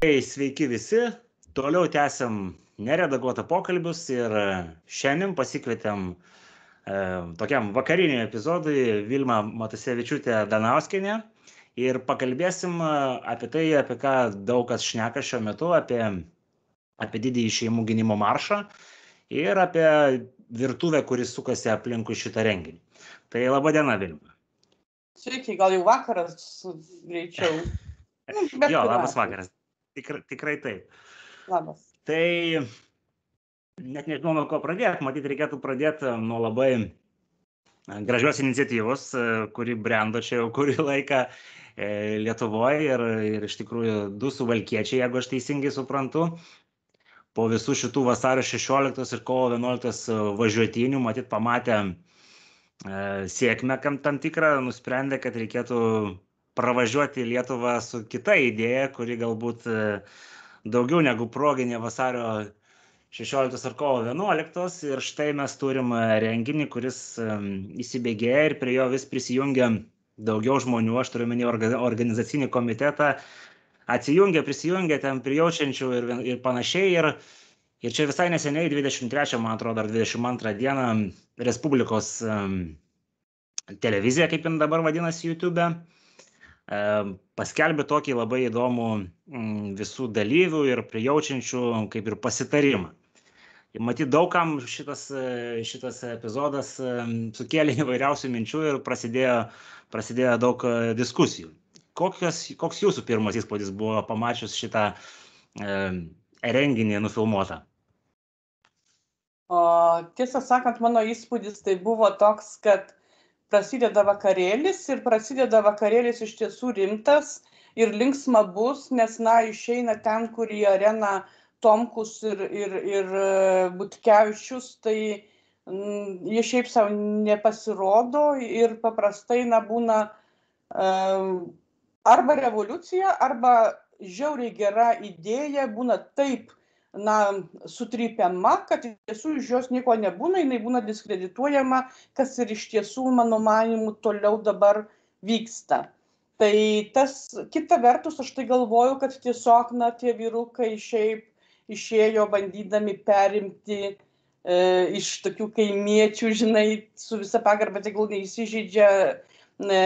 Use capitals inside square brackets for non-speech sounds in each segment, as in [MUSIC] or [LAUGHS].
Tai sveiki visi, toliau tęsiam neredaguotą pokalbius ir šiandien pasikvietėm e, tokiam vakariniam epizodui Vilma Matasevičiūtė Danauskinė ir pakalbėsim e, apie tai, apie ką daug kas šneka šiuo metu, apie, apie didįjį šeimų gynimo maršą ir apie virtuvę, kuris sukasi aplinkui šitą renginį. Tai laba diena, Vilma. Sveiki, gal jau vakaras greičiau. [LAUGHS] Bet jo, labas vakaras. Tikrai, tikrai taip. Labas. Tai net nežinau, nuo ko pradėti. Matyt, reikėtų pradėti nuo labai gražios iniciatyvos, kuri brendo čia jau kurį laiką Lietuvoje ir, ir iš tikrųjų du suvalkiečiai, jeigu aš teisingai suprantu, po visų šitų vasario 16 ir kovo 11 važiuotinių, matyt, pamatė sėkmę kam tam tikrą, nusprendė, kad reikėtų pravažiuoti Lietuvą su kita idėja, kuri galbūt e, daugiau negu proginė vasario 16 ar kovo 11 ir štai mes turim e, renginį, kuris e, įsibėgėja ir prie jo vis prisijungia daugiau žmonių, aš turiu menį organizacinį komitetą, atsijungia, prisijungia ten prijaučiančių ir, ir panašiai. Ir, ir čia visai neseniai, 23, man atrodo, ar 22 dieną Respublikos televizija, kaip jin dabar vadinasi, YouTube, paskelbė tokį labai įdomų mm, visų dalyvių ir prijaučiančių kaip ir pasitarimą. Matyt, daugam šitas, šitas epizodas sukėlė [LAUGHS] įvairiausių minčių ir prasidėjo, prasidėjo daug e, diskusijų. Kokios, koks jūsų pirmas įspūdis buvo pamačius šitą e, renginį nufilmuotą? O, tiesą sakant, mano įspūdis tai buvo toks, kad prasideda vakarėlis ir prasideda vakarėlis iš tiesų rimtas ir linksma bus, nes, na, išeina ten, kur į areną Tomkus ir, ir, ir e, Butkevičius, tai m, mm, jie šiaip savo nepasirodo ir paprastai, na, būna um, arba revoliucija, arba žiauriai gera idėja, būna taip na sutrypiama kad iš tiesų iš jos nieko nebūna jinai būna diskredituojama kas ir iš tiesų mano manymu toliau dabar vyksta. Tai tas kita vertus aš tai galvoju kad tiesiog na tie vyrukai šiaip išėjo bandydami perimti e, iš tokių kaimiečių, žinai, su visa pagarba tegul neįsižeidžia e,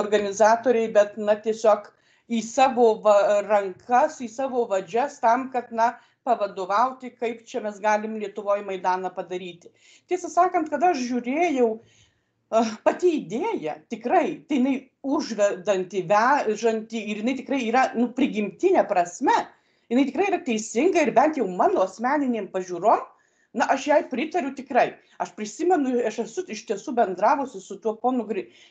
organizatoriai, bet, na, tiesiog į savo va, rankas, į savo vadžias tam, kad, na, pavadovauti, kaip čia mes galim Lietuvoje Maidaną padaryti. Tiesą sakant, kada aš žiūrėjau, pati idėja tikrai, tai jinai užvedanti, vežanti ir jinai tikrai yra, nu, prigimtinė prasme, jinai tikrai yra teisinga ir bent jau mano asmeniniam pažiūrom, na aš jai pritariu tikrai. Aš prisimenu aš esu iš tiesų bendravusi su tuo ponu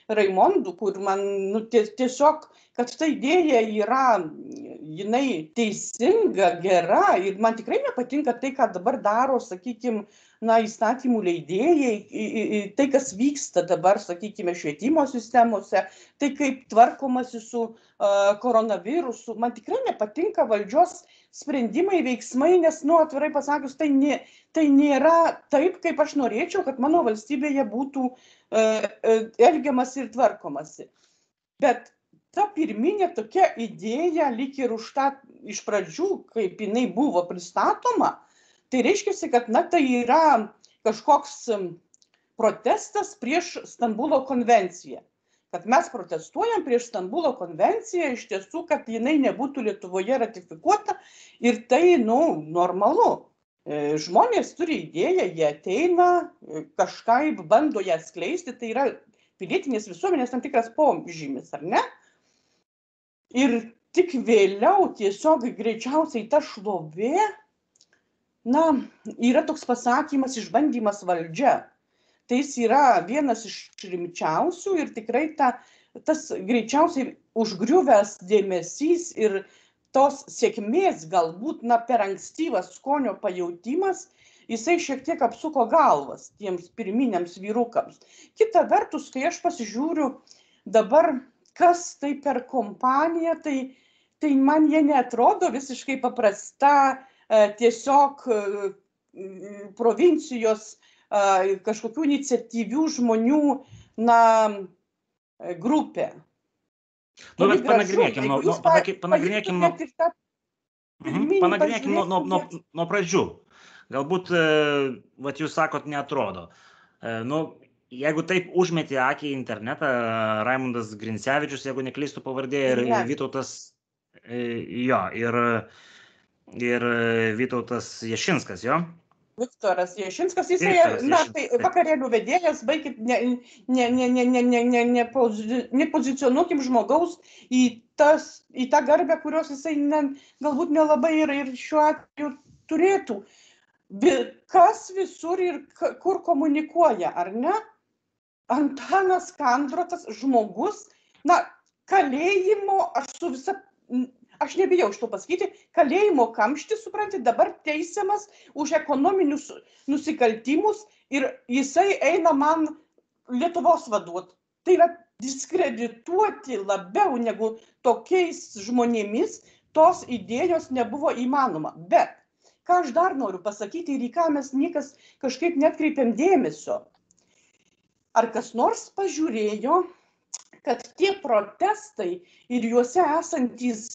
raimondu kur man nu tie tiesiog kad ta idėja yra jinai teisinga gera ir man tikrai nepatinka tai ką dabar daro sakykim na įstatymų leidėjai tai kas vyksta dabar sakykime švietimo sistemose tai kaip tvarkomasi su koronavirusu. Man tikrai nepatinka valdžios sprendimai veiksmai nes nu atvirai pasakius tai nė tai nėra taip kaip aš norėčiau kad mano valstybėje būtų elgiamasi ir tvarkomasi. Bet ta pirminė tokia idėja lyg ir už tą iš pradžių kaip jinai buvo pristatoma tai reiškiasi kad na tai yra kažkoks protestas prieš stambulo konvenciją. Kad mes protestuojam prieš stambulo konvenciją iš tiesų kad jinai nebūtų lietuvoje ratifikuota ir tai nu normalu. E, žmonės turi idėją jie ateina e, kažkaip bando ją skleisti tai yra pilietinės visuomenės tam tikras požymis ar ne? Ir tik vėliau tiesiog greičiausiai ta šlovė na yra toks pasakymas išbandymas valdžia. Tai jis yra vienas iš rimčiausių ir tikrai ta tas greičiausiai užgriuvęs dėmesys ir tos sėkmės galbūt na per ankstyvas skonio pajautimas jisai šiek tiek apsuko galvas tiems pirminiams vyrukams. Kita vertus kai aš pasižiūriu dabar kas tai per kompanija tai tai man jie neatrodo visiškai paprasta tiesiog provincijos kažkokių iniciatyvių žmonių na, grupė. Nu, bet panagrinėkim, panagi- pa- panagrinėkim pirminį panagrinėkim nuo, nuo, nuo, nuo pradžių. Galbūt, e, vat jūs sakot, netrodo. E, Nu, jeigu taip užmeti akį į internetą, Raimundas Grincevičius, jeigu neklystų pavardė, ir Ne. Vytautas, e, jo, ir, ir ir e, Vytautas Ješinskas, jo? Viktoras Ješinskas, jisai, Viktoras e, na, tai vakarėlių vedėjas, baikit, nepozicionuokim žmogaus į, tas, į tą garbę, kurios jisai ne, galbūt nelabai ir, ir šiuo atveju turėtų. Kas visur ir kur komunikuoja, ar ne? Antanas Kandrotas žmogus, na, kalėjimo, aš su visa aš nebijau šito pasakyti, kalėjimo kamštis, suprantate, dabar teisiamas už ekonominius nusikaltimus ir jisai eina man Lietuvos vaduot. Tai yra diskredituoti labiau negu tokiais žmonėmis tos idėjos nebuvo įmanoma. Bet ką aš dar noriu pasakyti ir į ką mes niekas kažkaip netkreipiam dėmesio. Ar kas nors pažiūrėjo, kad tie protestai ir juose esantys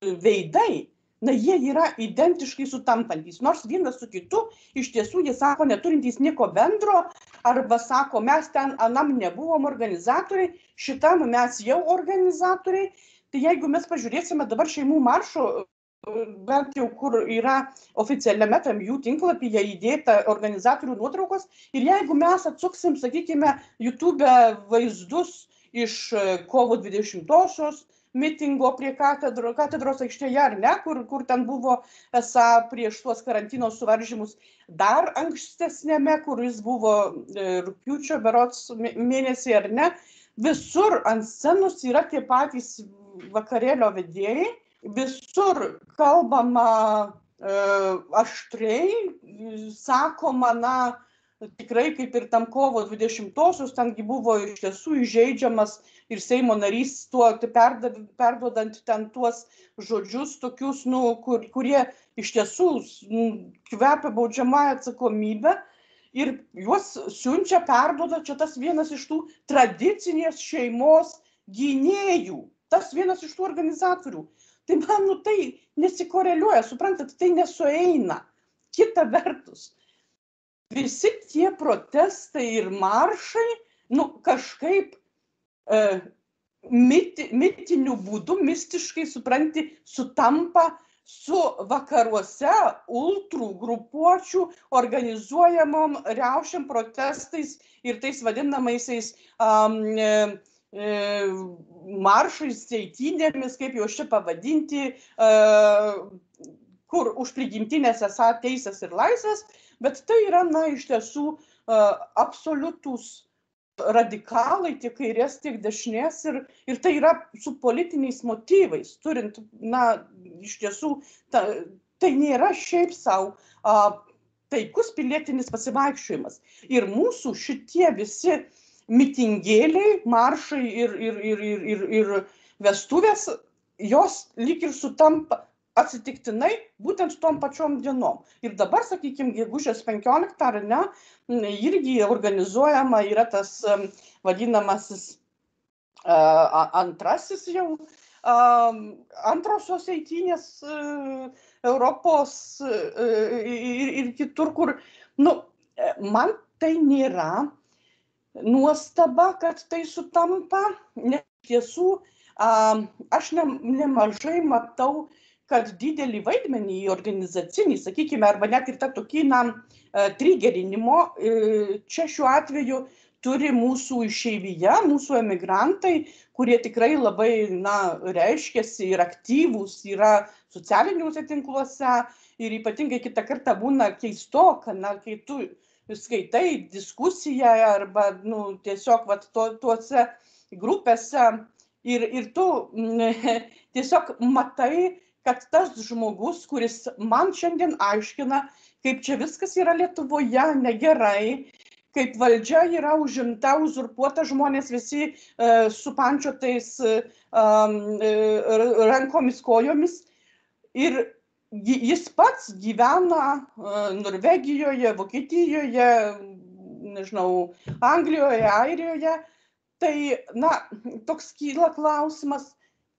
veidai, na jie yra identiškai sutampantis. Nors vienas su kitu iš tiesų jie sako neturintys nieko bendro, arba sako, mes ten anam nebuvom organizatoriai, šitam mes jau organizatoriai. Tai jeigu mes pažiūrėsime dabar šeimų maršo, bent jau kur yra oficialiame tam jų tinklapyje įdėta organizatorių nuotraukos, ir jeigu mes atsuksim, sakykime, YouTube vaizdus iš e, kovo 20-osios mitingo prie katedro, katedros aikštėje ar ne, kur, kur ten buvo esą prieš tuos karantino suvaržymus, dar ankstesnėme, kuris buvo e, rūpiučio berots mė- mėnesį ar ne, visur ant scenos yra tie patys vakarėlio vedėjai, visur kalbama e, aštriai, sakoma, na, tikrai kaip ir tam kovo 20-osios, tengi buvo iš tiesų įžeidžiamas ir Seimo narys tuo perdav, perduodant ten tuos žodžius tokius, nu, kur, kurie iš tiesų nu, kvepia baudžiamąją atsakomybę ir juos siunčia, perduoda čia tas vienas iš tų tradicinės šeimos gynėjų, tas vienas iš tų organizatorių. Tai man, nu, tai nesikoreliuoja, suprantat, tai nesueina. Kita vertus, visi tie protestai ir maršai, nu, kažkaip e, miti, mitiniu būdu, mistiškai, supranti, sutampa su vakaruose ultrų grupuočių organizuojamom riaušiam protestais ir tais vadinamaisiais um, e, e, maršais, eitynėmis, kaip juos čia pavadinti, e, kur už prigimtinės esą teisės ir laisvės, bet tai yra, na, iš tiesų e, absoliutus radikalai tiek kairės, tiek dešinės ir, ir tai yra su politiniais motyvais, turint, na, iš tiesų, ta, tai nėra šiaip savo taikus pilietinis pasivaikščiojimas. Ir mūsų šitie visi mitingėliai, maršai ir, ir, ir, ir, ir, ir vestuvės, jos lyg ir sutampa atsitiktinai būtent tom pačiom dienom. Ir dabar, sakykime, gegužės 15 ar ne, irgi organizuojama yra tas vadinamasis antrasis jau antrosios eitynės e, Europos e, ir, ir kitur, kur, nu, e, man tai nėra nuostaba, kad tai sutampa, nes tiesų aš ne, nemažai matau kad didelį vaidmenį į organizacinį, sakykime, arba net ir tą tokį, na, e, trigerinimo, e, čia šiuo atveju turi mūsų išeivyje, mūsų emigrantai, kurie tikrai labai, na, reiškiasi ir aktyvūs yra socialiniuose tinkluose ir ypatingai kitą kartą būna keistoka, na, kai tu skaitai diskusiją arba, nu, tiesiog, vat, to, tuose grupėse ir, ir tu mm, [LAUGHS] tiesiog matai, kad tas žmogus, kuris man šiandien aiškina, kaip čia viskas yra Lietuvoje negerai, kaip valdžia yra užimta, uzurpuota, žmonės visi e, su pančiotais e, e, rankomis, kojomis. Ir jis pats gyvena e, Norvegijoje, Vokietijoje, nežinau, Anglijoje, Airijoje. Tai, na, toks kyla klausimas,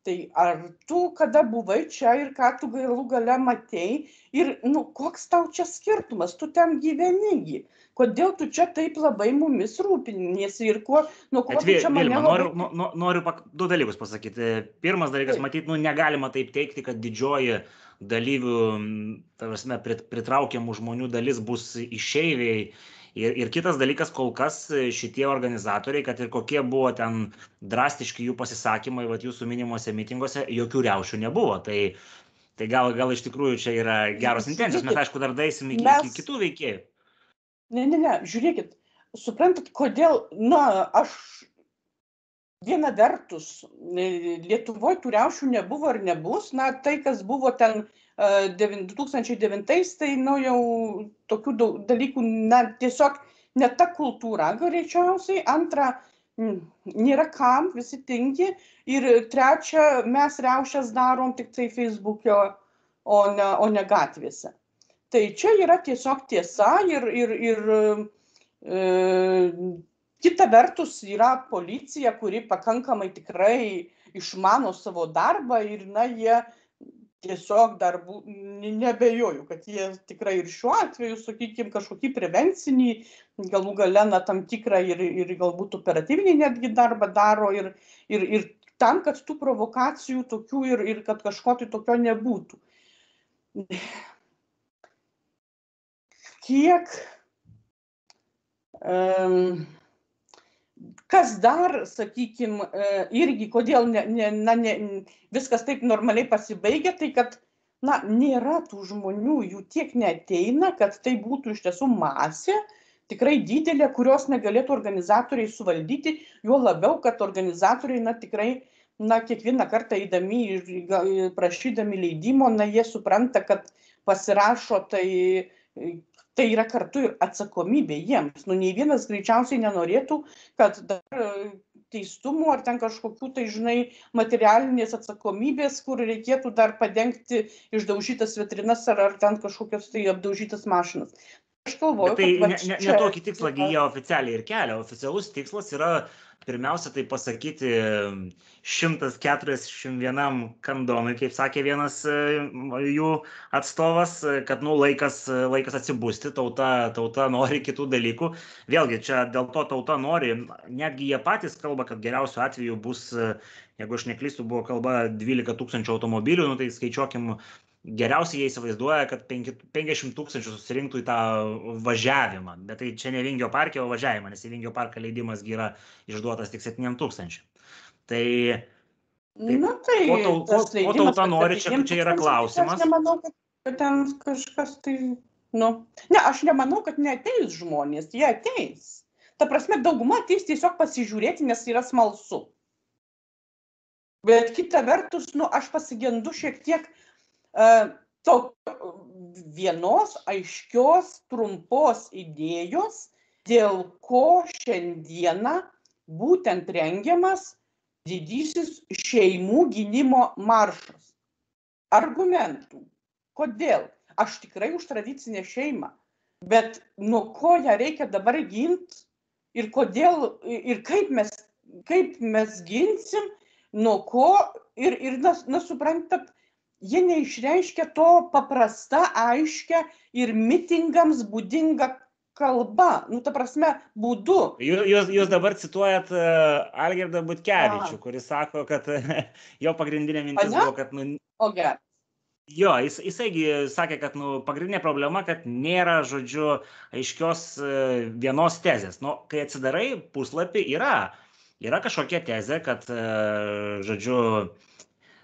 tai ar tu kada buvai čia ir ką tu galų gale matei ir nu koks tau čia skirtumas tu ten gyveni gi kodėl tu čia taip labai mumis rūpiniesi ir kuo Bet tu vėl, čia mane Vilma, labai... noriu, nu- nu- noriu pak, du dalykus pasakyti. Pirmas dalykas, Taip. matyt, nu, negalima taip teikti, kad didžioji dalyvių, m, ta prasme, prit- pritraukiamų žmonių dalis bus išeiviai. Ir, ir kitas dalykas, kol kas e, šitie organizatoriai, kad ir kokie buvo ten drastiški jų pasisakymai, va jūsų minimuose mitinguose, jokių riaušių nebuvo. Tai, tai gal, gal iš tikrųjų čia yra geros intencijos, mes aišku dar daisim iki, mes- iki kitų veikėjų. Ne, ne, ne, žiūrėkit, suprantat, kodėl, na, aš viena vertus, e, Lietuvoje tų riaušių nebuvo ar nebus, na, tai, kas buvo ten 2009, tai, nu, jau tokių dalykų, na, tiesiog ne ta kultūra greičiausiai, antra, nėra kam, visi tingi, ir trečia, mes riaušės darom tik tai Facebook'e, o ne, o ne gatvėse. Tai čia yra tiesiog tiesa ir, ir, ir e, kita vertus yra policija, kuri pakankamai tikrai išmano savo darbą ir, na, jie tiesiog dar bu- ne- nebejoju, kad jie tikrai ir šiuo atveju, sakykime, kažkokį prevencinį, galų gale, na, tam tikrą ir, ir galbūt operatyvinį netgi darbą daro ir, ir, ir tam, kad tų provokacijų tokių ir, ir kad kažko tai tokio nebūtų. Kiek um, kas dar, sakykime, irgi, kodėl ne, ne, na, ne, viskas taip normaliai pasibaigia, tai kad, na, nėra tų žmonių, jų tiek neteina, kad tai būtų iš tiesų masė, tikrai didelė, kurios negalėtų organizatoriai suvaldyti, juo labiau, kad organizatoriai, na, tikrai, na, kiekvieną kartą eidami ir prašydami leidimo, na, jie supranta, kad pasirašo tai tai yra kartu ir atsakomybė jiems. Nu, nei vienas greičiausiai nenorėtų, kad dar e, teistumų ar ten kažkokių tai, žinai, materialinės atsakomybės, kur reikėtų dar padengti išdaužytas vitrinas ar, ar ten kažkokias tai apdaužytas mašinas. Aš galvoju, tai kad va ne, ne, čia- tokį tikslą gi jie oficialiai ir kelia. Oficialus tikslas yra pirmiausia tai pasakyti 141 kandonui, kaip sakė vienas e, jų atstovas, kad nu, laikas, laikas atsibusti, tauta, tauta nori kitų dalykų. Vėlgi, čia dėl to tauta nori, netgi jie patys kalba, kad geriausiu atveju bus, e, jeigu aš neklystu, buvo kalba 12 tūkstančių automobilių, nu, tai skaičiuokim geriausiai jie įsivaizduoja, kad 5 50 tūkstančių susirinktų į tą važiavimą. Bet tai čia ne Vingio parke, o važiavimą, nes į Vingio parką leidimas gi yra išduotas tik 7 tūkstančių. Tai Na tai, ko tau- ko- ko tauta nori, čia- septyniem čia yra tūkstančiam, klausimas. Aš nemanau, kad, ten kažkas tai, nu, ne, aš nemanau, kad neateis žmonės, jie ateis. Ta prasme, dauguma ateis tiesiog pasižiūrėti, nes yra smalsu. Bet kita vertus, nu, aš pasigendu šiek tiek to vienos aiškios, trumpos idėjos, dėl ko šiandieną būtent rengiamas didysis šeimų gynimo maršas. Argumentų. Kodėl? Aš tikrai už tradicinę šeimą. Bet nuo ko ją reikia dabar ginti ir kodėl ir kaip mes, kaip mes ginsim, nuo ko ir, ir na, jie neišreiškia to paprasta, aiškia ir mitingams būdinga kalba, nu, ta prasme, būdu. Jūs, jūs, dabar cituojat uh, Algirdą Butkevičių, A. kuris sako, kad [LAUGHS] jo pagrindinė mintis buvo, kad nu, O gerai. Jo, jis, jisaigi sakė, kad nu, pagrindinė problema, kad nėra, žodžiu, aiškios e, vienos tezės. Nu, kai atsidarai puslapį, yra, yra kažkokia tezė, kad, e, žodžiu, e,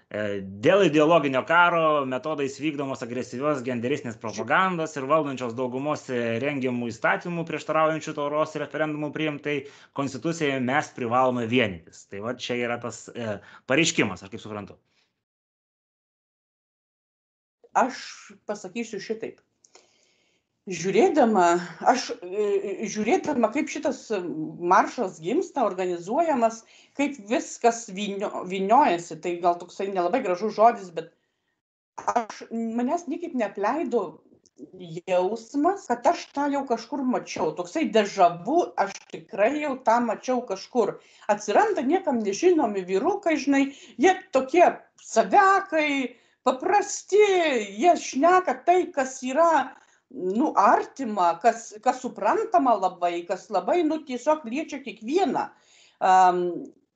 dėl ideologinio karo metodais vykdomos agresyvios genderistinės propagandos ir valdančios daugumos e, rengiamų įstatymų prieštaraujančių tauros referendumų priimtai konstitucijai mes privalome vienytis. Tai va čia yra tas e, pareiškimas, aš kaip suprantu. aš pasakysiu šitaip. Žiūrėdama, aš e, žiūrėdama, kaip šitas maršas gimsta, organizuojamas, kaip viskas vynio, vyniojasi, tai gal toksai nelabai gražus žodis, bet aš, manęs niekaip neapleido jausmas, kad aš tą jau kažkur mačiau. Toksai dežavu, aš tikrai jau tą mačiau kažkur. Atsiranda niekam nežinomi vyrukai, žinai, jie tokie savekai, paprasti, jie šneka tai, kas yra, nu, artima, kas, kas suprantama labai, kas labai, nu, tiesiog liečia kiekvieną. Um,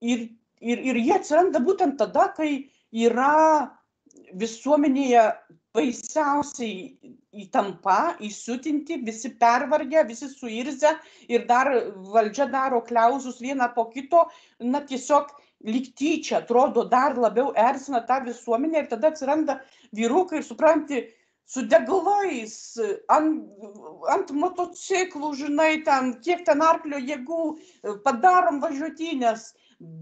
ir, ir, ir jie atsiranda būtent tada, kai yra visuomenėje baisiausiai įtampa, įsiutinti, visi pervargę, visi suirzę ir dar valdžia daro kliauzus vieną po kito, na tiesiog lyg tyčia atrodo dar labiau erzina tą visuomenę ir tada atsiranda vyrukai ir supranti, su degalais, ant, ant motociklų, žinai, ten, kiek ten arklio jėgų, padarom važiuotynės,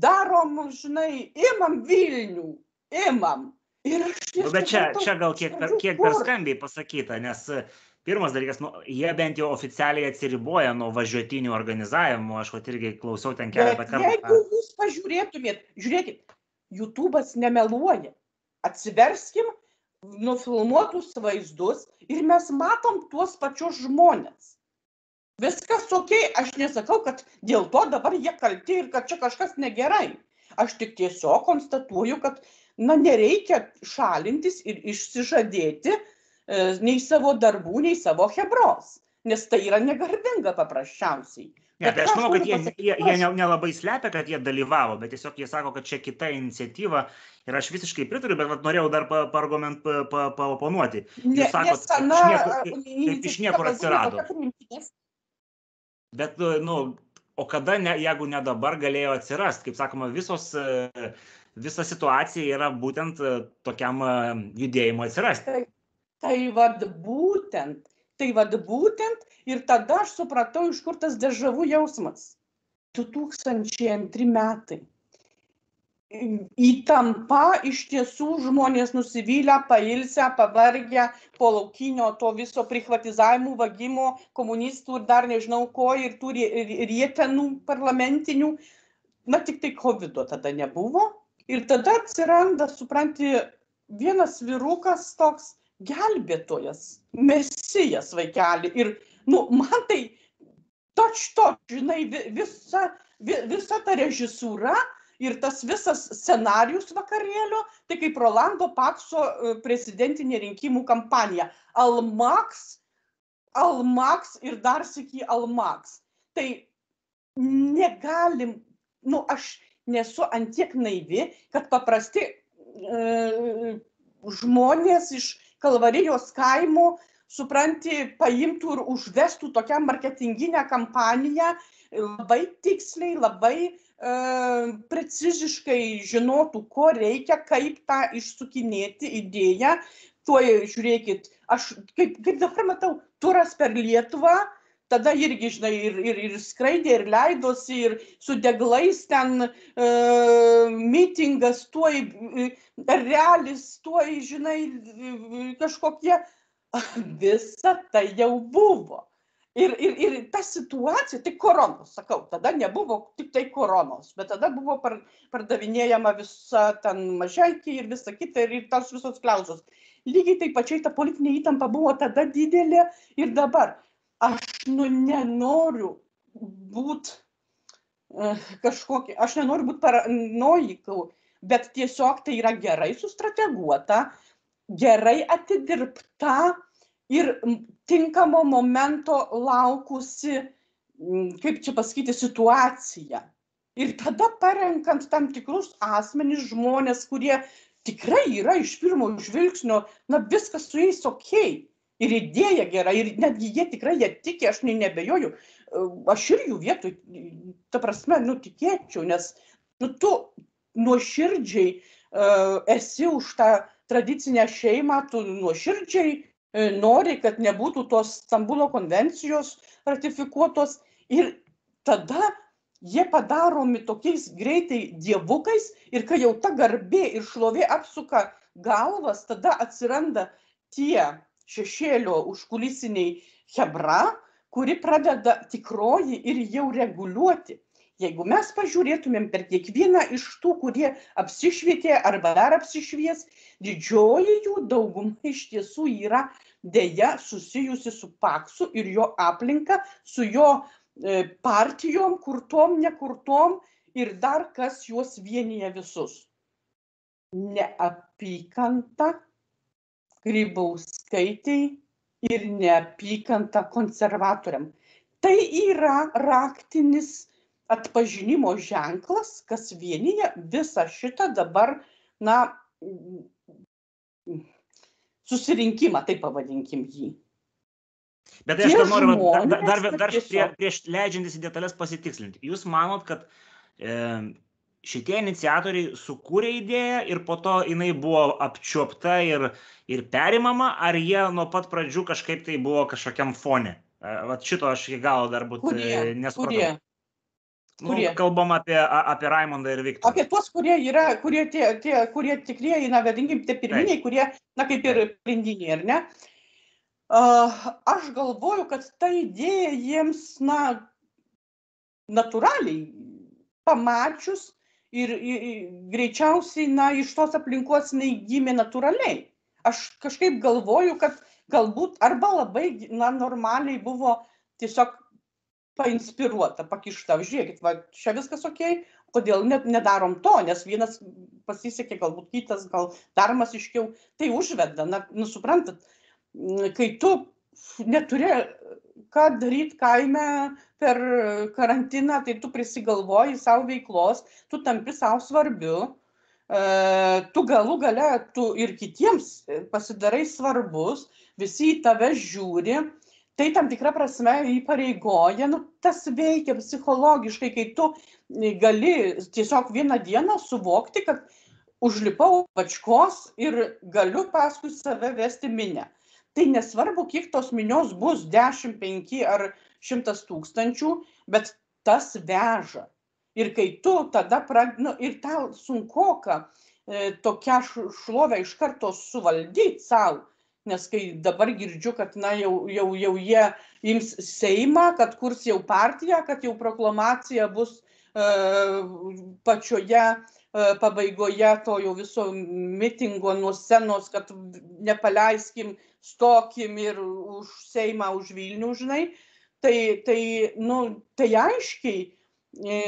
darom, žinai, imam Vilnių, imam. Ir aš nu, bet čia, čia gal kiek per, kiek per skambiai pasakyta, nes e, pirmas dalykas, nu, jie bent jau oficialiai atsiriboja nuo važiuotinių organizavimo, aš vat irgi klausiau ten keletą kartų. Jeigu jūs pažiūrėtumėt, žiūrėkit, YouTube'as nemeluoja. Atsiverskim nufilmuotus vaizdus ir mes matom tuos pačius žmonės. Viskas ok, aš nesakau, kad dėl to dabar jie kalti ir kad čia kažkas negerai. Aš tik tiesiog konstatuoju, kad na nereikia šalintis ir išsižadėti e, nei savo darbų, nei savo hebros, nes tai yra negarbinga paprasčiausiai. Ne, tai aš manau, kad jie, jie, jie nelabai slepia, kad jie dalyvavo, bet tiesiog jie sako, kad čia kita iniciatyva ir aš visiškai pritariu, bet vat, norėjau dar paargument, pa, pa, paoponuoti. Jūs sakot, kad iš niekur, kaip iš niekur atsirado. Bet, nu, o kada, ne, jeigu ne dabar, galėjo atsirasti, kaip sakoma, visos visa situacija yra būtent e, tokiam e, judėjimui atsirasti. Tai, tai vad būtent, tai vad būtent ir tada aš supratau, iš kur tas dežavų jausmas. 2002 metai. Įtampa iš tiesų žmonės nusivylę, pailsę, pavargę po laukinio to viso privatizavimų, vagimo, komunistų ir dar nežinau ko ir tų rietenų parlamentinių. Na tik tai COVID tada nebuvo Ir tada atsiranda, supranti, vienas vyrukas toks gelbėtojas, mesijas vaikeli. Ir, nu, man tai toč to, žinai, visa, visa ta režisūra ir tas visas scenarius vakarėlio, tai kaip Rolando Pakso e, prezidentinė rinkimų kampanija. Almaks, Almaks ir dar sėki Almaks. Tai negalim, nu, aš nesu antiek naivi, kad paprasti e, žmonės iš Kalvarijos kaimo, supranti, paimtų ir užvestų tokią marketinginę kampaniją, labai tiksliai, labai e, preciziškai žinotų, ko reikia, kaip tą išsukinėti idėją. Tuo žiūrėkit, aš kaip, kaip dabar matau, turas per Lietuvą, tada irgi, žinai, ir, ir, ir skraidė, ir leidosi, ir su deglais ten e, mitingas, tuoj e, realis, tuoj, žinai, kažkokie, [LAUGHS] visa tai jau buvo. Ir, ir, ir ta situacija, tai koronos, sakau, tada nebuvo tik tai koronos, bet tada buvo par, pardavinėjama visa ten mažaikiai ir visa kita ir, ir tos visos klausos. Lygiai taip pačiai ta politinė įtampa buvo tada didelė ir dabar aš nu nenoriu būt uh, kažkokia, aš nenoriu būti paranojikau, bet tiesiog tai yra gerai sustrateguota, gerai atidirbta ir tinkamo momento laukusi, kaip čia pasakyti, situacija. Ir tada parenkant tam tikrus asmenys, žmonės, kurie tikrai yra iš pirmo žvilgsnio, na viskas su jais ok ir idėja gera, ir netgi jie tikrai jie tiki, aš nei nebejoju, aš ir jų vietoj, ta prasme, nu tikėčiau, nes nu, tu nuoširdžiai uh, esi už tą tradicinę šeimą, tu nuoširdžiai uh, nori, kad nebūtų tos Stambulo konvencijos ratifikuotos ir tada jie padaromi tokiais greitai dievukais ir kai jau ta garbė ir šlovė apsuka galvas, tada atsiranda tie šešėlio užkulisiniai chebra, kuri pradeda tikroji ir jau reguliuoti. Jeigu mes pažiūrėtumėm per kiekvieną iš tų, kurie apsišvietė arba dar apsišvies, didžioji jų dauguma [LAUGHS] iš tiesų yra dėja susijusi su paksu ir jo aplinka, su jo e, partijom, kurtom, nekurtom ir dar kas juos vienyje visus. Neapykanta grybauskaitei ir neapykanta konservatoriam. Tai yra raktinis atpažinimo ženklas, kas vienyje visą šitą dabar, na, susirinkimą, taip pavadinkim jį. Bet tai aš dar noriu dar, dar, dar prie, prieš leidžiantis į detalės pasitikslinti. Jūs manot, kad e, šitie iniciatoriai sukūrė idėją ir po to jinai buvo apčiuopta ir, ir perimama, ar jie nuo pat pradžių kažkaip tai buvo kažkokiam fone? Vat šito aš iki galo dar būt e, nesupratau. Nu, kalbam apie, apie Raimondą ir Viktorą. Apie tuos, kurie yra, kurie, tie, tie, kurie tikrieji, na, vadinkim, tie pirminiai, Taip. kurie, na, kaip ir pagrindiniai, ar ne? Uh, aš galvoju, kad ta idėja jiems, na, natūraliai pamačius ir, ir, ir greičiausiai, na, iš tos aplinkos jinai gimė natūraliai. Aš kažkaip galvoju, kad galbūt arba labai, na, normaliai buvo tiesiog painspiruota, pakišta, žiūrėkit, va, čia viskas ok, kodėl net nedarom to, nes vienas pasisekė, galbūt kitas, gal dar masiškiau, tai užveda, na, nu, suprantat, kai tu neturi ką daryti kaime per karantiną, tai tu prisigalvoji savo veiklos, tu tampi savo svarbiu, tu galų gale, tu ir kitiems pasidarai svarbus, visi į tave žiūri, tai tam tikra prasme įpareigoja, nu, tas veikia psichologiškai, kai tu gali tiesiog vieną dieną suvokti, kad užlipau pačkos ir galiu paskui save vesti minę. Tai nesvarbu, kiek tos minios bus, 10, 5 ar 100 tūkstančių, bet tas veža. Ir kai tu tada pradedi, nu, ir tau sunkuoka e, tokią šlovę iš karto suvaldyti savo, nes kai dabar girdžiu, kad na, jau, jau, jau jie ims Seimą, kad kurs jau partiją, kad jau proklamacija bus e, pačioje e, pabaigoje to jau viso mitingo nuo scenos, kad nepaleiskim, stokim ir už Seimą, už Vilnių, žinai, tai, tai, nu, tai aiškiai e,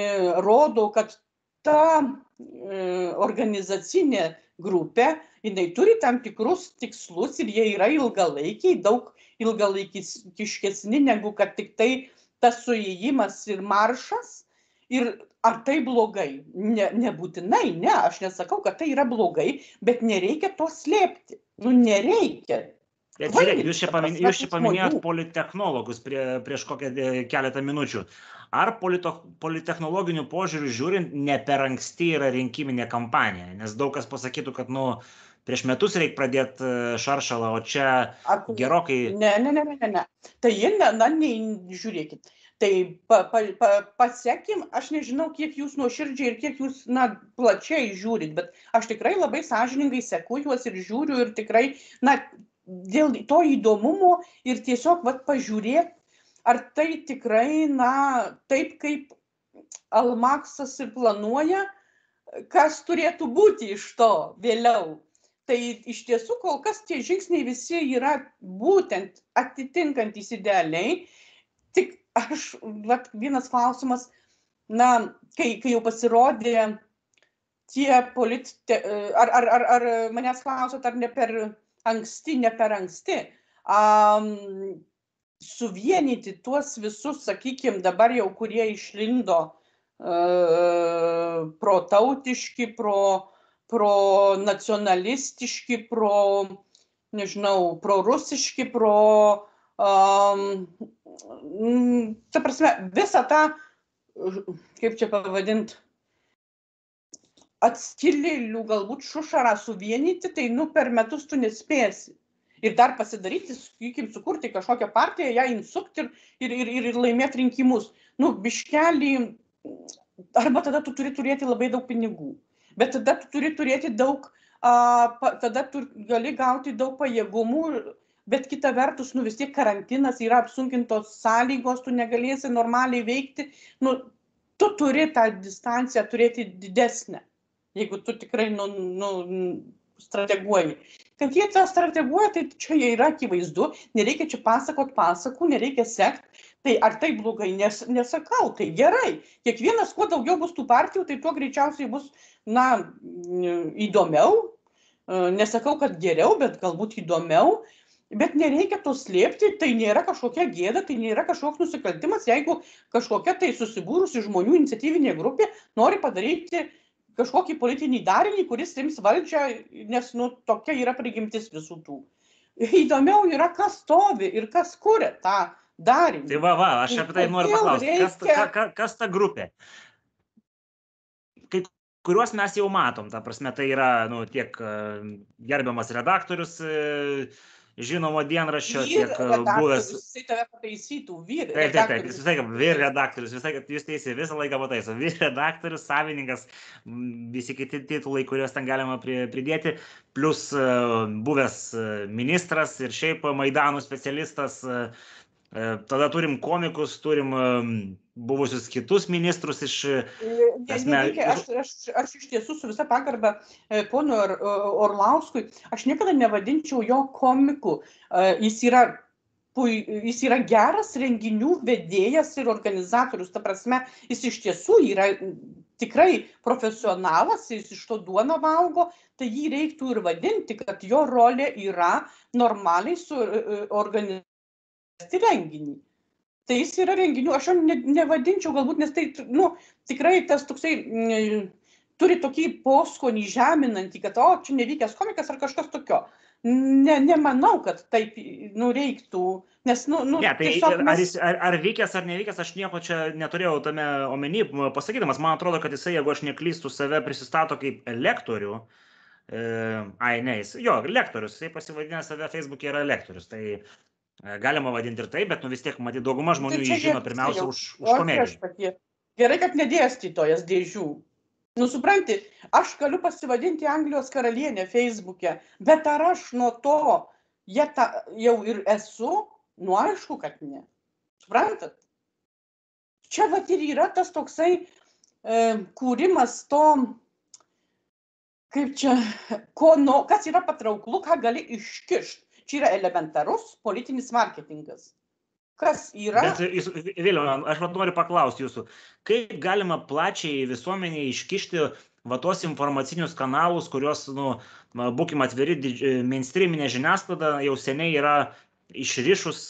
rodo, kad ta e, organizacinė grupė, jinai turi tam tikrus tikslus ir jie yra ilgalaikiai, daug ilgalaikiškesni negu kad tik tai tas suėjimas ir maršas. Ir ar tai blogai? Ne, nebūtinai, ne, aš nesakau, kad tai yra blogai, bet nereikia to slėpti. Nu, nereikia. Bet žiūrėkit, jūs čia, pamin, jūs čia paminėjot politechnologus prie, prieš kokią e, keletą minučių. Ar polito, politechnologinių požiūrių žiūrint, ne per anksti yra rinkiminė kampanija? Nes daug kas pasakytų, kad, nu, prieš metus reikia pradėti e, šaršalą, o čia gerokai. Ne, ne, ne, ne, ne. Tai jie, na, na ne, žiūrėkit. Tai pa, pa, pa, pasiekim, aš nežinau, kiek jūs nuoširdžiai ir kiek jūs, na, plačiai žiūrit, bet aš tikrai labai sąžiningai seku juos ir žiūriu ir tikrai, na, dėl to įdomumo ir tiesiog vat, pažiūrėti, ar tai tikrai, na, taip kaip Almaksas ir planuoja, kas turėtų būti iš to vėliau. Tai iš tiesų kol kas tie žingsniai visi yra būtent atitinkantys idealiai. Tik aš, vat, vienas klausimas, na, kai, kai jau pasirodė tie politi... Ar, ar, ar, ar manęs klausot, ar ne per anksti, ne per anksti. Um, suvienyti tuos visus, sakykime, dabar jau kurie išlindo uh, protautiški, pro, pro nacionalistiški, pro, nežinau, pro rusiški, pro, um, ta prasme, visą tą, kaip čia pavadinti, atskilėlių galbūt šušarą suvienyti, tai nu per metus tu nespėsi. Ir dar pasidaryti, sakykim, sukurti kažkokią partiją, ją insukti ir, ir, ir, ir laimėti rinkimus. Nu, biškelį, arba tada tu turi turėti labai daug pinigų. Bet tada tu turi turėti daug, a, pa, tada tu gali gauti daug pajėgumų, bet kita vertus, nu vis tiek karantinas yra apsunkintos sąlygos, tu negalėsi normaliai veikti. Nu, tu turi tą distanciją turėti didesnę jeigu tu tikrai nu, nu, strateguoji. kad jie tą strateguoja, tai čia yra akivaizdu, nereikia čia pasakot pasakų, nereikia sekti. Tai ar tai blogai, nes, nesakau, tai gerai. Kiekvienas, kuo daugiau bus tų partijų, tai tuo greičiausiai bus, na, įdomiau. Nesakau, kad geriau, bet galbūt įdomiau. Bet nereikia to slėpti, tai nėra kažkokia gėda, tai nėra kažkoks nusikaltimas, jeigu kažkokia tai susibūrusi žmonių iniciatyvinė grupė nori padaryti kažkokį politinį darinį, kuris ims valdžią, nes nu, tokia yra prigimtis visų tų. Įdomiau yra, kas stovi ir kas kuria tą darinį. Tai va, va, aš apie tai noriu paklausti. Reikia... Kas, ka, ka, kas ta grupė? Kai kuriuos mes jau matom, ta prasme, tai yra nu, tiek gerbiamas redaktorius žinomo dienraščio, tiek buvęs. Jisai tave pataisytų, vyr. Taip, taip, taip, jis visą laiką, vyr redaktorius, visą laiką, jūs teisė, visą laiką pataiso. Vyr redaktorius, savininkas, visi kiti titulai, kuriuos ten galima pridėti, plus buvęs ministras ir šiaip Maidanų specialistas. Tada turim komikus, turim buvusius kitus ministrus iš... Esme... Aš, aš, aš iš tiesų su visa pagarba pono Or, Orlauskui, aš niekada nevadinčiau jo komiku. Jis yra, jis yra geras renginių vedėjas ir organizatorius. Ta prasme, jis iš tiesų yra tikrai profesionalas, jis iš to duoną valgo, tai jį reiktų ir vadinti, kad jo rolė yra normaliai suorganizuoti e, renginį tai jis yra renginių, aš jo ne, nevadinčiau galbūt, nes tai, nu, tikrai tas toksai m, turi tokį poskonį žeminantį, kad, o, čia nevykęs komikas ar kažkas tokio. Ne, nemanau, kad taip nureiktų, nes, nu, nu ne, tai mes... ar, jis, ar, ar vykęs ar nevykęs, aš nieko čia neturėjau tame omeny, pasakydamas, man atrodo, kad jisai, jeigu aš neklystu, save prisistato kaip lektorių, e, ai, ne, jis, jo, lektorius, jisai pasivadina save Facebook'e yra lektorius, tai Galima vadinti ir taip, bet nu vis tiek, matyt, dauguma žmonių tai jį žino pirmiausia už, už komediją. Gerai, kad nedėstytojas dėžių. Nu, supranti, aš galiu pasivadinti Anglijos karalienę Facebook'e, bet ar aš nuo to ja ta, jau ir esu, nu aišku, kad ne. Suprantat? Čia va ir yra tas toksai e, kūrimas to, kaip čia, ko, nu, kas yra patrauklu, ką gali iškišti čia yra elementarus politinis marketingas. Kas yra? Bet jūs, vėliau, aš vat noriu paklausti jūsų, kaip galima plačiai visuomeniai iškišti va tos informacinius kanalus, kuriuos, nu, būkim atviri, mainstreaminė žiniasklaida jau seniai yra išrišus,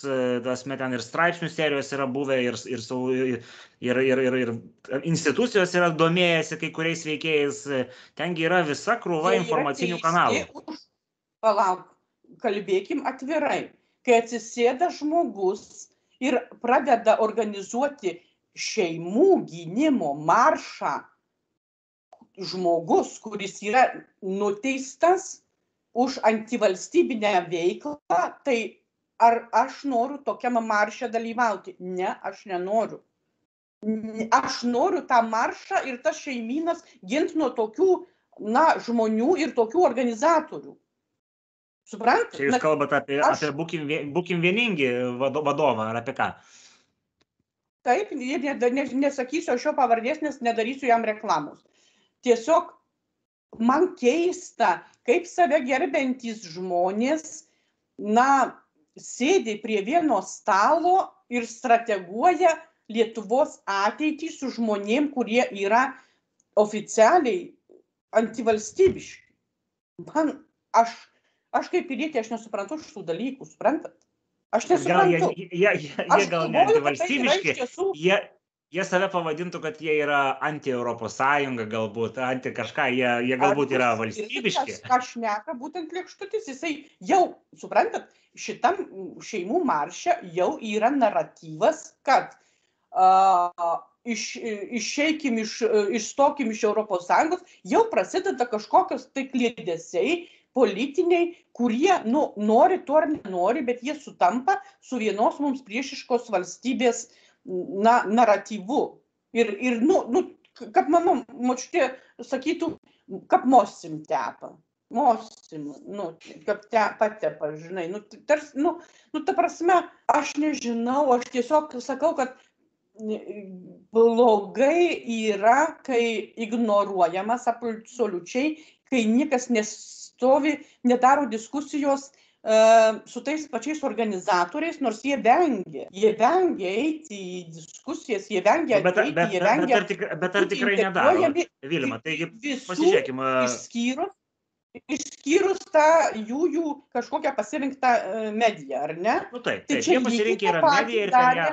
tas met ten ir straipsnių serijos yra buvę, ir, ir, ir, ir, ir, ir institucijos yra domėjęsi kai kuriais veikėjais, tengi yra visa krūva informacinių kanalų. Palauk, kalbėkim atvirai, kai atsisėda žmogus ir pradeda organizuoti šeimų gynimo maršą, žmogus, kuris yra nuteistas už antivalstybinę veiklą, tai ar aš noriu tokiam maršė dalyvauti? Ne, aš nenoriu. Aš noriu tą maršą ir tas šeiminas ginti nuo tokių na, žmonių ir tokių organizatorių. Suprantate? Čia jūs kalbate apie, aš... apie būkim, būkim vieningi vadovą ar apie ką? Taip, nesakysiu aš jo pavardės, nes nedarysiu jam reklamos. Tiesiog man keista, kaip save gerbentys žmonės, na, sėdi prie vieno stalo ir strateguoja Lietuvos ateitį su žmonėm, kurie yra oficialiai antivalstybiški. Man, aš aš kaip pilietė, aš nesuprantu šitų dalykų, suprantat? Aš nesuprantu. Gal jie, jie, jie, jie gal net tai valstybiški, tiesų... jie, jie save pavadintų, kad jie yra anti-Europos Sąjunga, galbūt, anti kažką, jie, jie galbūt yra valstybiški. Aš neka būtent lėkštutis, jisai jau, suprantat, šitam šeimų marše jau yra naratyvas, kad uh, iš, išeikim iš, išstokim iš Europos Sąjungos, jau prasideda kažkokios tai klėdėsiai, politiniai, kurie, nu, nori to ar nenori, bet jie sutampa su vienos mums priešiškos valstybės, na, naratyvu. Ir, ir nu, nu, kad mano močiutė sakytų, kad mosim tepa. Mosim, nu, kaip te, patepa, žinai, nu, tars, nu, nu, ta prasme, aš nežinau, aš tiesiog sakau, kad blogai yra, kai ignoruojamas absoliučiai, kai niekas nes, stovi, nedaro diskusijos e, su tais pačiais organizatoriais, nors jie vengia. Jie vengia eiti į diskusijas, jie vengia Bet, ateiti, bet, jie bet, bet, vengia ar, tik, bet ar tikrai nedaro? Vilma, taigi pasižiūrėkime. išskyrus, išskyrus tą jų, jų kažkokią pasirinktą e, mediją, ar ne? Nu taip, Tai taip čia jie pasirinkė yra medija ir ten ją.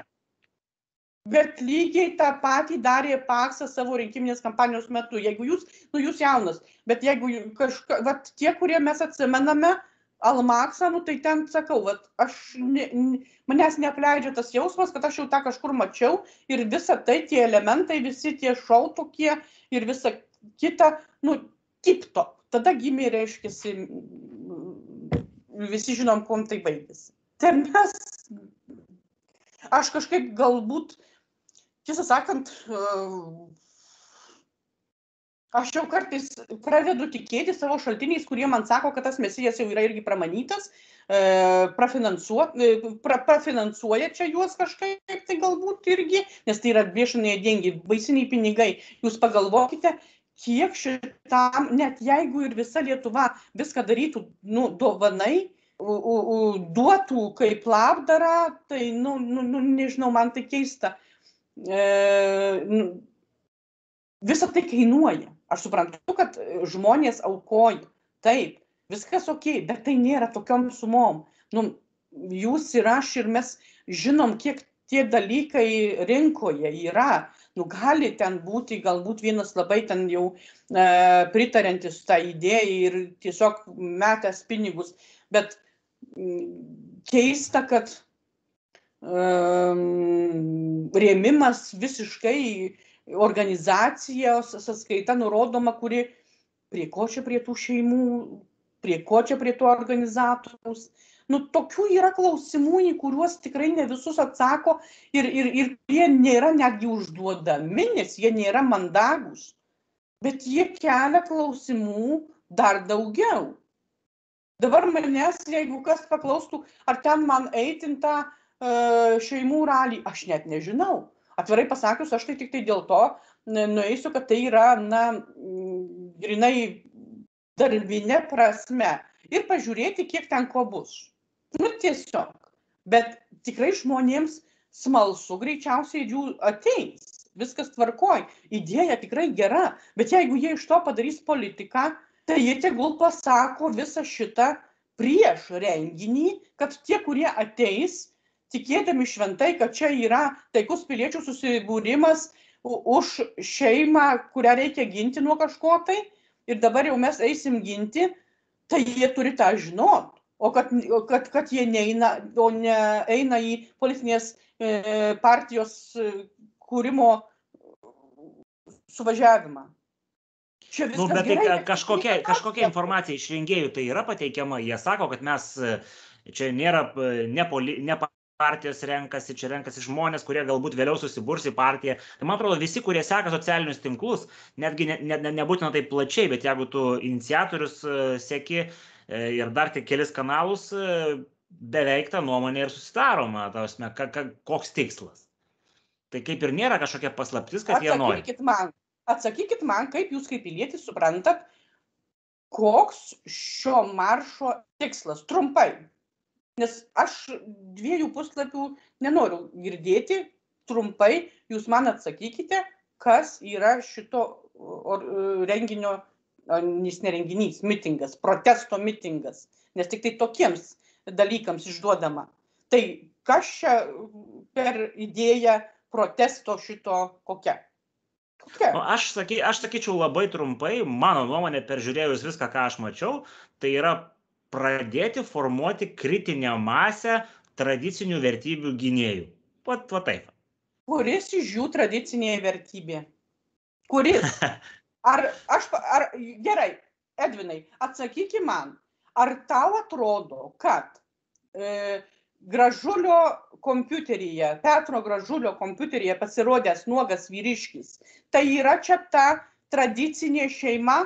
Bet lygiai tą patį darė Paksas savo rinkiminės kampanijos metu. Jeigu jūs, nu jūs jaunas, bet jeigu kažka, vat, tie, kurie mes atsimename Almaksą, nu tai ten sakau, vat, aš, ne, manęs neapleidžia tas jausmas, kad aš jau tą kažkur mačiau ir visa tai, tie elementai, visi tie šau tokie ir visa kita, nu, tip top. Tada gimė, reiškia, visi žinom, kuom tai baigėsi. Tai mes, aš kažkaip galbūt, tiesą sakant, aš jau kartais pradedu tikėti savo šaltiniais, kurie man sako, kad tas mesijas jau yra irgi pramanytas, prafinansuo, pra, prafinansuoja čia juos kažkaip, tai galbūt irgi, nes tai yra viešiniai dengi, baisiniai pinigai. Jūs pagalvokite, kiek šitam, net jeigu ir visa Lietuva viską darytų, nu, dovanai, u, u, duotų kaip labdarą, tai, nu, nu, nu, nežinau, man tai keista. Nu, Visą tai kainuoja. Aš suprantu, kad žmonės aukoja. Taip, viskas ok, bet tai nėra tokiom sumom. Nu, jūs ir aš ir mes žinom, kiek tie dalykai rinkoje yra. Nu, gali ten būti galbūt vienas labai ten jau e, pritarantis tą idėją ir tiesiog metęs pinigus. Bet m, keista, kad rėmimas visiškai organizacijos sąskaita nurodoma, kuri prie ko čia prie tų šeimų, prie ko čia prie to organizatoriaus. Nu, tokių yra klausimų, į kuriuos tikrai ne visus atsako ir, ir, ir jie nėra netgi užduodami, nes jie nėra mandagus. Bet jie kelia klausimų dar daugiau. Dabar manęs, jeigu kas paklaustų, ar ten man eitintą uh, šeimų ralį, aš net nežinau. Atvirai pasakius, aš tai tik tai dėl to nueisiu, kad tai yra, na, grinai darbinė prasme. Ir pažiūrėti, kiek ten ko bus. Nu, tiesiog. Bet tikrai žmonėms smalsu greičiausiai jų ateis. Viskas tvarkoj. Idėja tikrai gera. Bet jeigu jie iš to padarys politiką, tai jie tegul pasako visą šitą prieš renginį, kad tie, kurie ateis, tikėdami šventai, kad čia yra taikus piliečių susibūrimas už šeimą, kurią reikia ginti nuo kažko tai, ir dabar jau mes eisim ginti, tai jie turi tą žinot. O kad, kad, kad jie neina, o ne eina į politinės e, partijos kūrimo suvažiavimą. Čia nu, bet tai gerai, kažkokia, kažkokia informacija iš rengėjų tai yra pateikiama, jie sako, kad mes čia nėra ne, poli, ne partijos renkasi, čia renkasi žmonės, kurie galbūt vėliau susiburs į partiją. Tai man atrodo, visi, kurie seka socialinius tinklus, netgi ne, ne, ne, nebūtina taip plačiai, bet jeigu tu iniciatorius seki ir dar tik kelis kanalus, beveik tą nuomonę ir susidaroma, tausme, ka, ka, koks tikslas. Tai kaip ir nėra kažkokia paslaptis, kad atsakykit jie nori. Man, atsakykit man, kaip jūs kaip pilietis suprantat, koks šio maršo tikslas, trumpai. Nes aš dviejų puslapių nenoriu girdėti, trumpai jūs man atsakykite, kas yra šito renginio, jis ne renginys, mitingas, protesto mitingas, nes tik tai tokiems dalykams išduodama. Tai kas čia per idėją protesto šito kokia? kokia? Nu, aš, saky, aš sakyčiau labai trumpai, mano nuomonė, peržiūrėjus viską, ką aš mačiau, tai yra pradėti formuoti kritinę masę tradicinių vertybių gynėjų. Vat, va taip. Kuris iš jų tradicinė vertybė? Kuris? [LAUGHS] Ar aš, ar, gerai, Edvinai, atsakyki man, ar tau atrodo, kad e, gražulio kompiuteryje, Petro gražulio kompiuteryje pasirodęs nuogas vyriškis, tai yra čia ta tradicinė šeima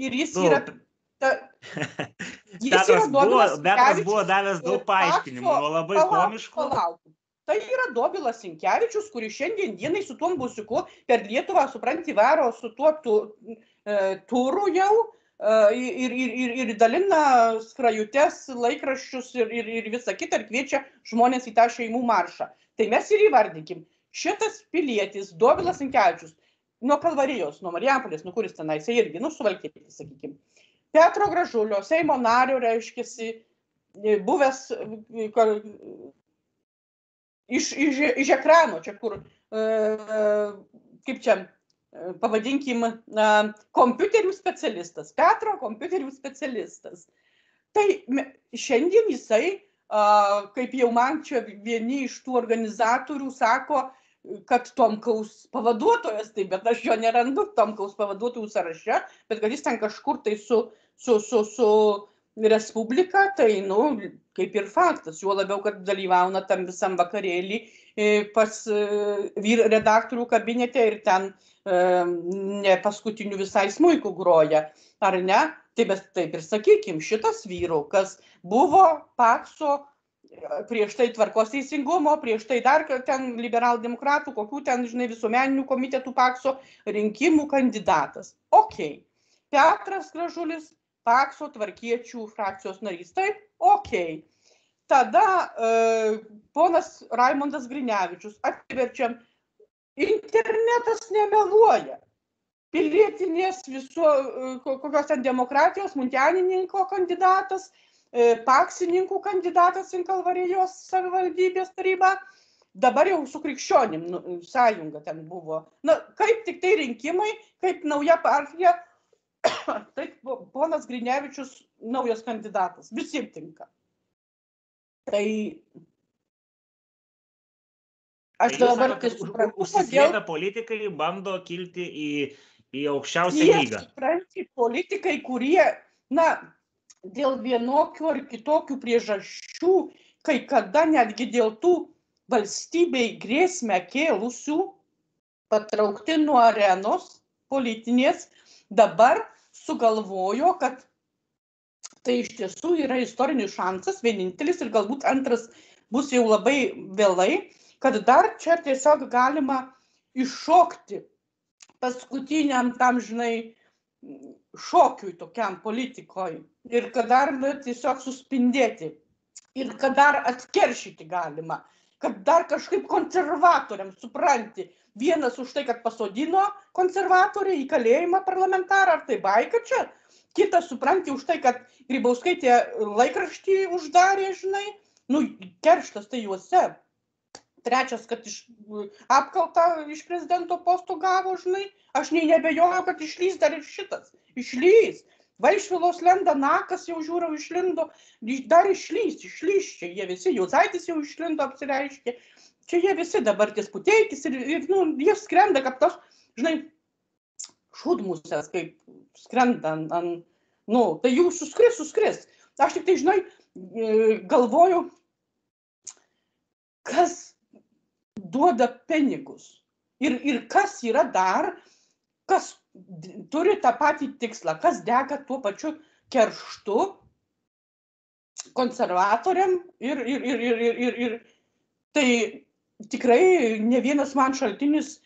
ir jis Nu, yra ta, Petras buvo, Petras buvo Sinkevičius davęs daug paaiškinimų, nuo labai palauk, komiškų. palauk. Tai yra Dobilas Sinkevičius, kuris šiandien dienai su tuom busiuku per Lietuvą, supranti, varo su tuo tu, e, turu jau, ir, ir, ir, ir dalina skrajutes, laikraščius ir, ir, ir visą kitą ir kviečia žmonės į tą šeimų maršą. Tai mes ir įvardykim. Šitas pilietis, Dovilas Inkevičius, nuo Kalvarijos, nuo Marijampolės, nu kuris tenai, jisai irgi, nu suvalkyti, sakykime. Petro Gražulio, Seimo nario, reiškia, buvęs iš, iš, iš ekrano, čia kur, kaip čia, pavadinkim, kompiuterių specialistas, Petro kompiuterių specialistas. Tai šiandien jisai, kaip jau man čia vieni iš tų organizatorių sako, kad Tomkaus pavaduotojas, tai bet aš jo nerandu Tomkaus pavaduotojų sąraše, bet kad jis ten kažkur tai su, su, su, su Respublika, tai, nu, kaip ir faktas, juo labiau, kad dalyvauna tam visam vakarėlį pas vyr redaktorių kabinete ir ten ne paskutinių visai smūkų groja, ar ne? Tai mes taip ir sakykim, šitas vyrukas buvo pakso prieš tai tvarkos teisingumo, prieš tai dar ten liberaldemokratų, kokių ten, žinai, visuomeninių komitetų pakso rinkimų kandidatas. Ok. Petras Gražulis, pakso tvarkiečių frakcijos narys. Taip, ok. Tada e, ponas Raimondas Grinevičius, atverčiam internetas nemeluoja. Pilietinės viso, kokios ten demokratijos, muntianininko kandidatas, paksininkų kandidatas į Kalvarijos savivaldybės tarybą, dabar jau su krikščionim nu, sąjunga ten buvo. Na, kaip tik tai rinkimai, kaip nauja partija, [COUGHS] taip ponas Grinevičius naujas kandidatas, visiems tinka. Tai Aš tai dabar tai suprantu, kodėl politikai bando kilti į, į aukščiausią lygą. Supranti, politikai, kurie, na, dėl vienokių ar kitokių priežasčių, kai kada netgi dėl tų valstybei grėsmę kėlusių, patraukti nuo arenos politinės, dabar sugalvojo, kad tai iš tiesų yra istorinis šansas, vienintelis ir galbūt antras bus jau labai vėlai, kad dar čia tiesiog galima iššokti paskutiniam tam, žinai, šokiui tokiam politikoj ir kad dar nu, tiesiog suspindėti ir kad dar atkeršyti galima, kad dar kažkaip konservatoriams supranti, vienas už tai, kad pasodino konservatoriai į kalėjimą parlamentarą, ar tai baika čia, kitas supranti už tai, kad Grybauskaitė laikraštį uždarė, žinai, nu, kerštas tai juose trečias, kad iš, apkaltą iš prezidento postų gavo, žinai, aš nei nebejoju, kad išlys dar ir šitas. Išlys. Vaišvilos lenda nakas, jau žiūrau, išlindo, dar išlys, išlys čia, jie visi, Jūzaitis jau išlindo, apsireiškė. Čia jie visi dabar ties puteikis ir, ir nu, jie skrenda, kaip tos, žinai, šudmusės, kaip skrenda ant, an, nu, tai jų suskris, suskris. Aš tik tai, žinai, galvoju, kas duoda pinigus. Ir, ir kas yra dar, kas turi tą patį tikslą, kas dega tuo pačiu kerštu konservatoriam ir, ir, ir, ir, ir, ir, ir tai tikrai ne vienas man šaltinis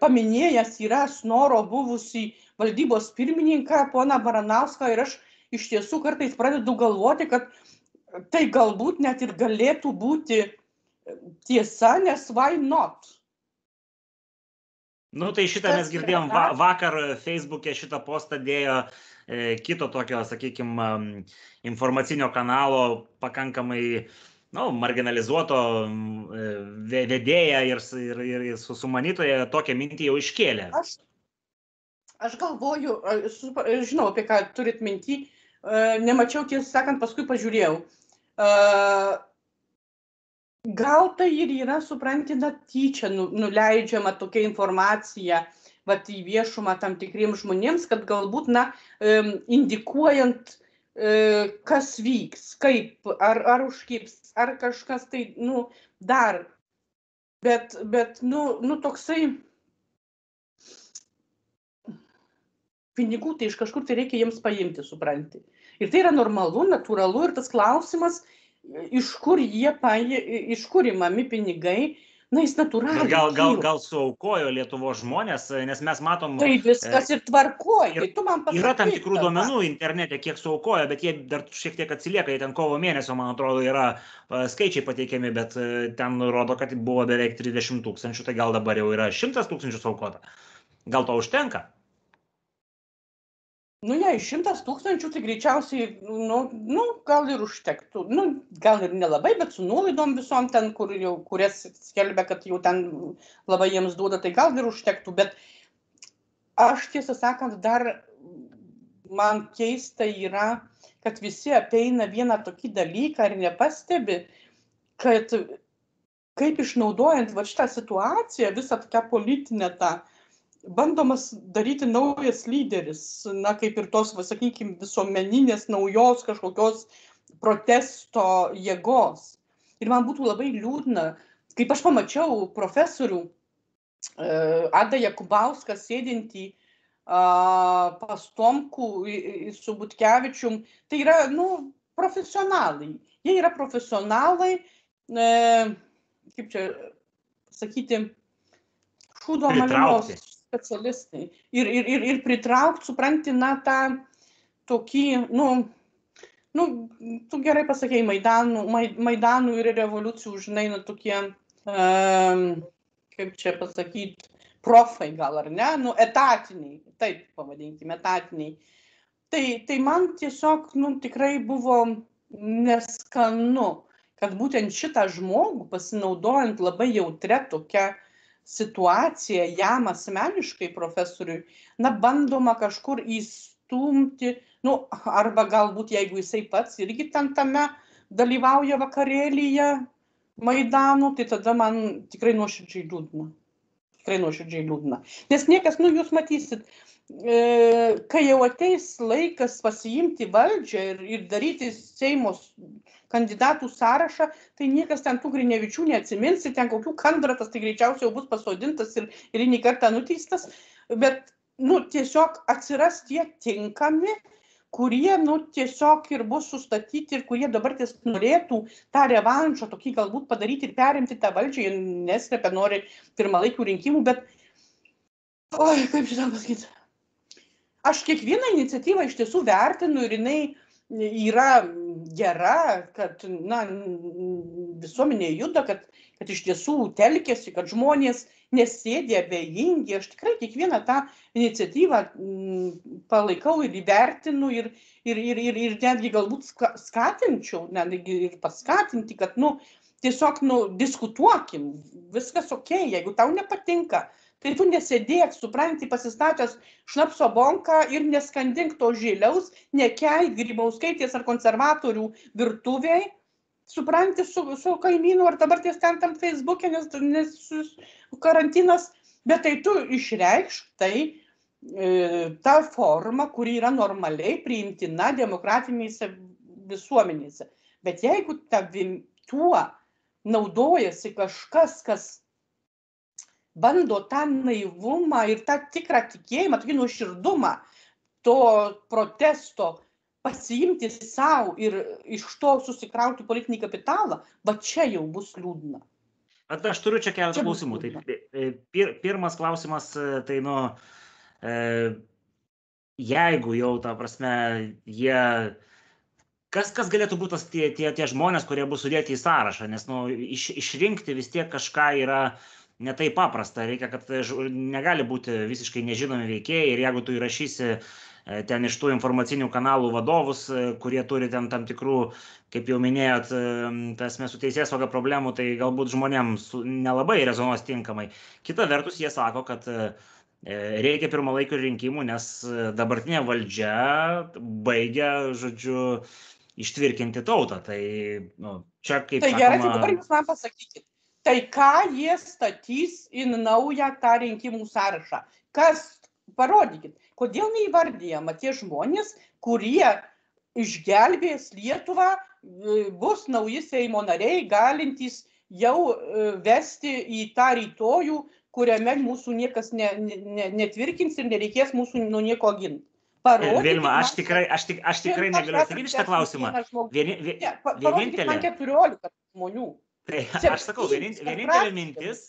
paminėjęs yra Snoro buvusį valdybos pirmininką, poną Baranauską ir aš iš tiesų kartais pradedu galvoti, kad tai galbūt net ir galėtų būti tiesa, nes why not? Nu, tai šitą mes girdėjom va, vakar Facebook'e šitą postą dėjo e, kito tokio, sakykime, informacinio kanalo pakankamai, nu, marginalizuoto e, vedėja ir, ir, ir su sumanytoje tokią mintį jau iškėlė. Aš, aš galvoju, žinau, apie ką turit mintį, e, nemačiau, tiesą sakant, paskui pažiūrėjau. Uh, gal tai ir yra supranti na tyčia nu nuleidžiama tokia informacija vat į viešumą tam tikriems žmonėms kad galbūt na indikuojant e, kas vyks kaip ar ar užkibs ar kažkas tai nu dar. Bet bet nu nu toksai pinigų tai iš kažkur tai reikia jiems paimti supranti. Ir tai yra normalu natūralu ir tas klausimas iš kur jie paė, iš kur įmami pinigai, na, jis natūraliai. Bet gal, gal, kyla. gal suaukojo Lietuvo žmonės, nes mes matom, Tai viskas ir tvarkoja. ir tu man pasakyk. yra tam tikrų tada. duomenų internete, kiek suaukojo, bet jie dar šiek tiek atsilieka, jie ten kovo mėnesio, man atrodo, yra a, skaičiai pateikiami, bet a, ten rodo, kad buvo beveik 30 tūkstančių, tai gal dabar jau yra 100 tūkstančių suaukota. Gal to užtenka? Nu, jei šimtas tūkstančių, tai greičiausiai, nu, nu, gal ir užtektų. Nu, gal ir nelabai, bet su nuolaidom visom ten, kur jau, kurias skelbia, kad jau ten labai jiems duoda, tai gal ir užtektų. Bet aš tiesą sakant, dar man keista yra, kad visi apeina vieną tokį dalyką ir nepastebi, kad kaip išnaudojant va šitą situaciją, visą tokią politinę tą, bandomas daryti naujas lyderis, na kaip ir tos, va, sakykime, visuomeninės naujos kažkokios protesto jėgos. Ir man būtų labai liūdna, kaip aš pamačiau profesorių e, Ada Jakubauską sėdintį a, pas Tomkų i- i- su Butkevičium, tai yra, nu, profesionalai. Jie yra profesionalai, e, kaip čia sakyti, šūdo Pritraukti. Specialistai. Ir, ir, ir, ir pritraukti, supranti, na, tą tokį, nu, nu, tu gerai pasakėjai, Maidanų, Mai- Maidanų ir revoliucijų, žinai, na, tokie, um, kaip čia pasakyti, profai gal ar ne, nu, etatiniai, taip pavadinkime, etatiniai. Tai, tai man tiesiog, nu, tikrai buvo neskanu, kad būtent šitą žmogų, pasinaudojant labai jautrę tokią situaciją jam asmeniškai profesoriui, na, bandoma kažkur įstumti, nu, arba galbūt jeigu jisai pats irgi ten tame dalyvauja vakarėlyje Maidano, tai tada man tikrai nuoširdžiai liūdna. Tikrai nuoširdžiai liūdna. Nes niekas, nu, jūs matysit, e, kai jau ateis laikas pasiimti valdžią ir, ir daryti Seimo kandidatų sąrašą, tai niekas ten tų Grinevičių neatsimins, ten kokių kandratas, tai greičiausiai jau bus pasodintas ir, ir į kartą nuteistas, bet, nu, tiesiog atsiras tie tinkami, kurie, nu, tiesiog ir bus sustatyti ir kurie dabar ties norėtų tą revanšą tokį galbūt padaryti ir perimti tą valdžią, jie neslepia, nori pirmalaikių rinkimų, bet, oi, kaip šitą pasakyti. Aš kiekvieną iniciatyvą iš tiesų vertinu ir jinai yra gera, kad na, visuomenė juda, kad, kad iš tiesų telkėsi, kad žmonės nesėdė abejingi. Aš tikrai kiekvieną tą iniciatyvą palaikau ir įvertinu ir, ir, ir, ir, ir netgi galbūt ska- skatinčiau, netgi ir paskatinti, kad nu, tiesiog nu, diskutuokim, viskas ok, jeigu tau nepatinka. Tai tu nesėdėk, supranti, pasistatęs šnapso bonką ir neskandink to žėliaus, nekelk grybauskaitės ar konservatorių virtuviai, supranti, su, su kaimynu ar dabar ties ten tam Facebook'e, nes, nes karantinas, bet tai tu išreikšk tai e, tą formą, kuri yra normaliai priimtina demokratinėse visuomenėse. Bet jeigu tavim tuo naudojasi kažkas, kas bando tą naivumą ir tą tikrą tikėjimą, tokį nuoširdumą to protesto pasiimti savo ir iš to susikrauti politinį kapitalą, va čia jau bus liūdna. Bet aš turiu čia keletą Čia klausimų. Tai e, pir, pirmas klausimas, e, tai nu, e, jeigu jau, ta prasme, jie, kas, kas galėtų būti tie, tie, tie žmonės, kurie bus sudėti į sąrašą, nes nu, iš, išrinkti vis tiek kažką yra ne taip paprasta, reikia, kad ž- negali būti visiškai nežinomi veikėjai ir jeigu tu įrašysi e, ten iš tų informacinių kanalų vadovus, e, kurie turi ten tam tikrų, kaip jau minėjot, e, tas mes su teisės sauga problemų, tai galbūt žmonėms nelabai rezonuos tinkamai. Kita vertus, jie sako, kad e, e, reikia pirmalaikių rinkimų, nes e, dabartinė valdžia baigia, žodžiu, ištvirkinti tautą. Tai nu, čia kaip Tai gerai, tai sakoma, dabar jūs man pasakykit. Tai ką jie statys į naują tą rinkimų sąrašą? Kas, parodykit, kodėl neįvardyjama tie žmonės, kurie išgelbės Lietuvą, e, bus nauji Seimo nariai, galintys jau e, vesti į tą rytojų, kuriame mūsų niekas ne, ne, ne, netvirkins ir nereikės mūsų nuo nieko ginti. Parodykit Vilma, aš tikrai, aš, tik, aš tikrai negaliu atsakyti šitą klausimą. Vienintelė. man 14 žmonių. Tai aš sakau, vienintelė mintis,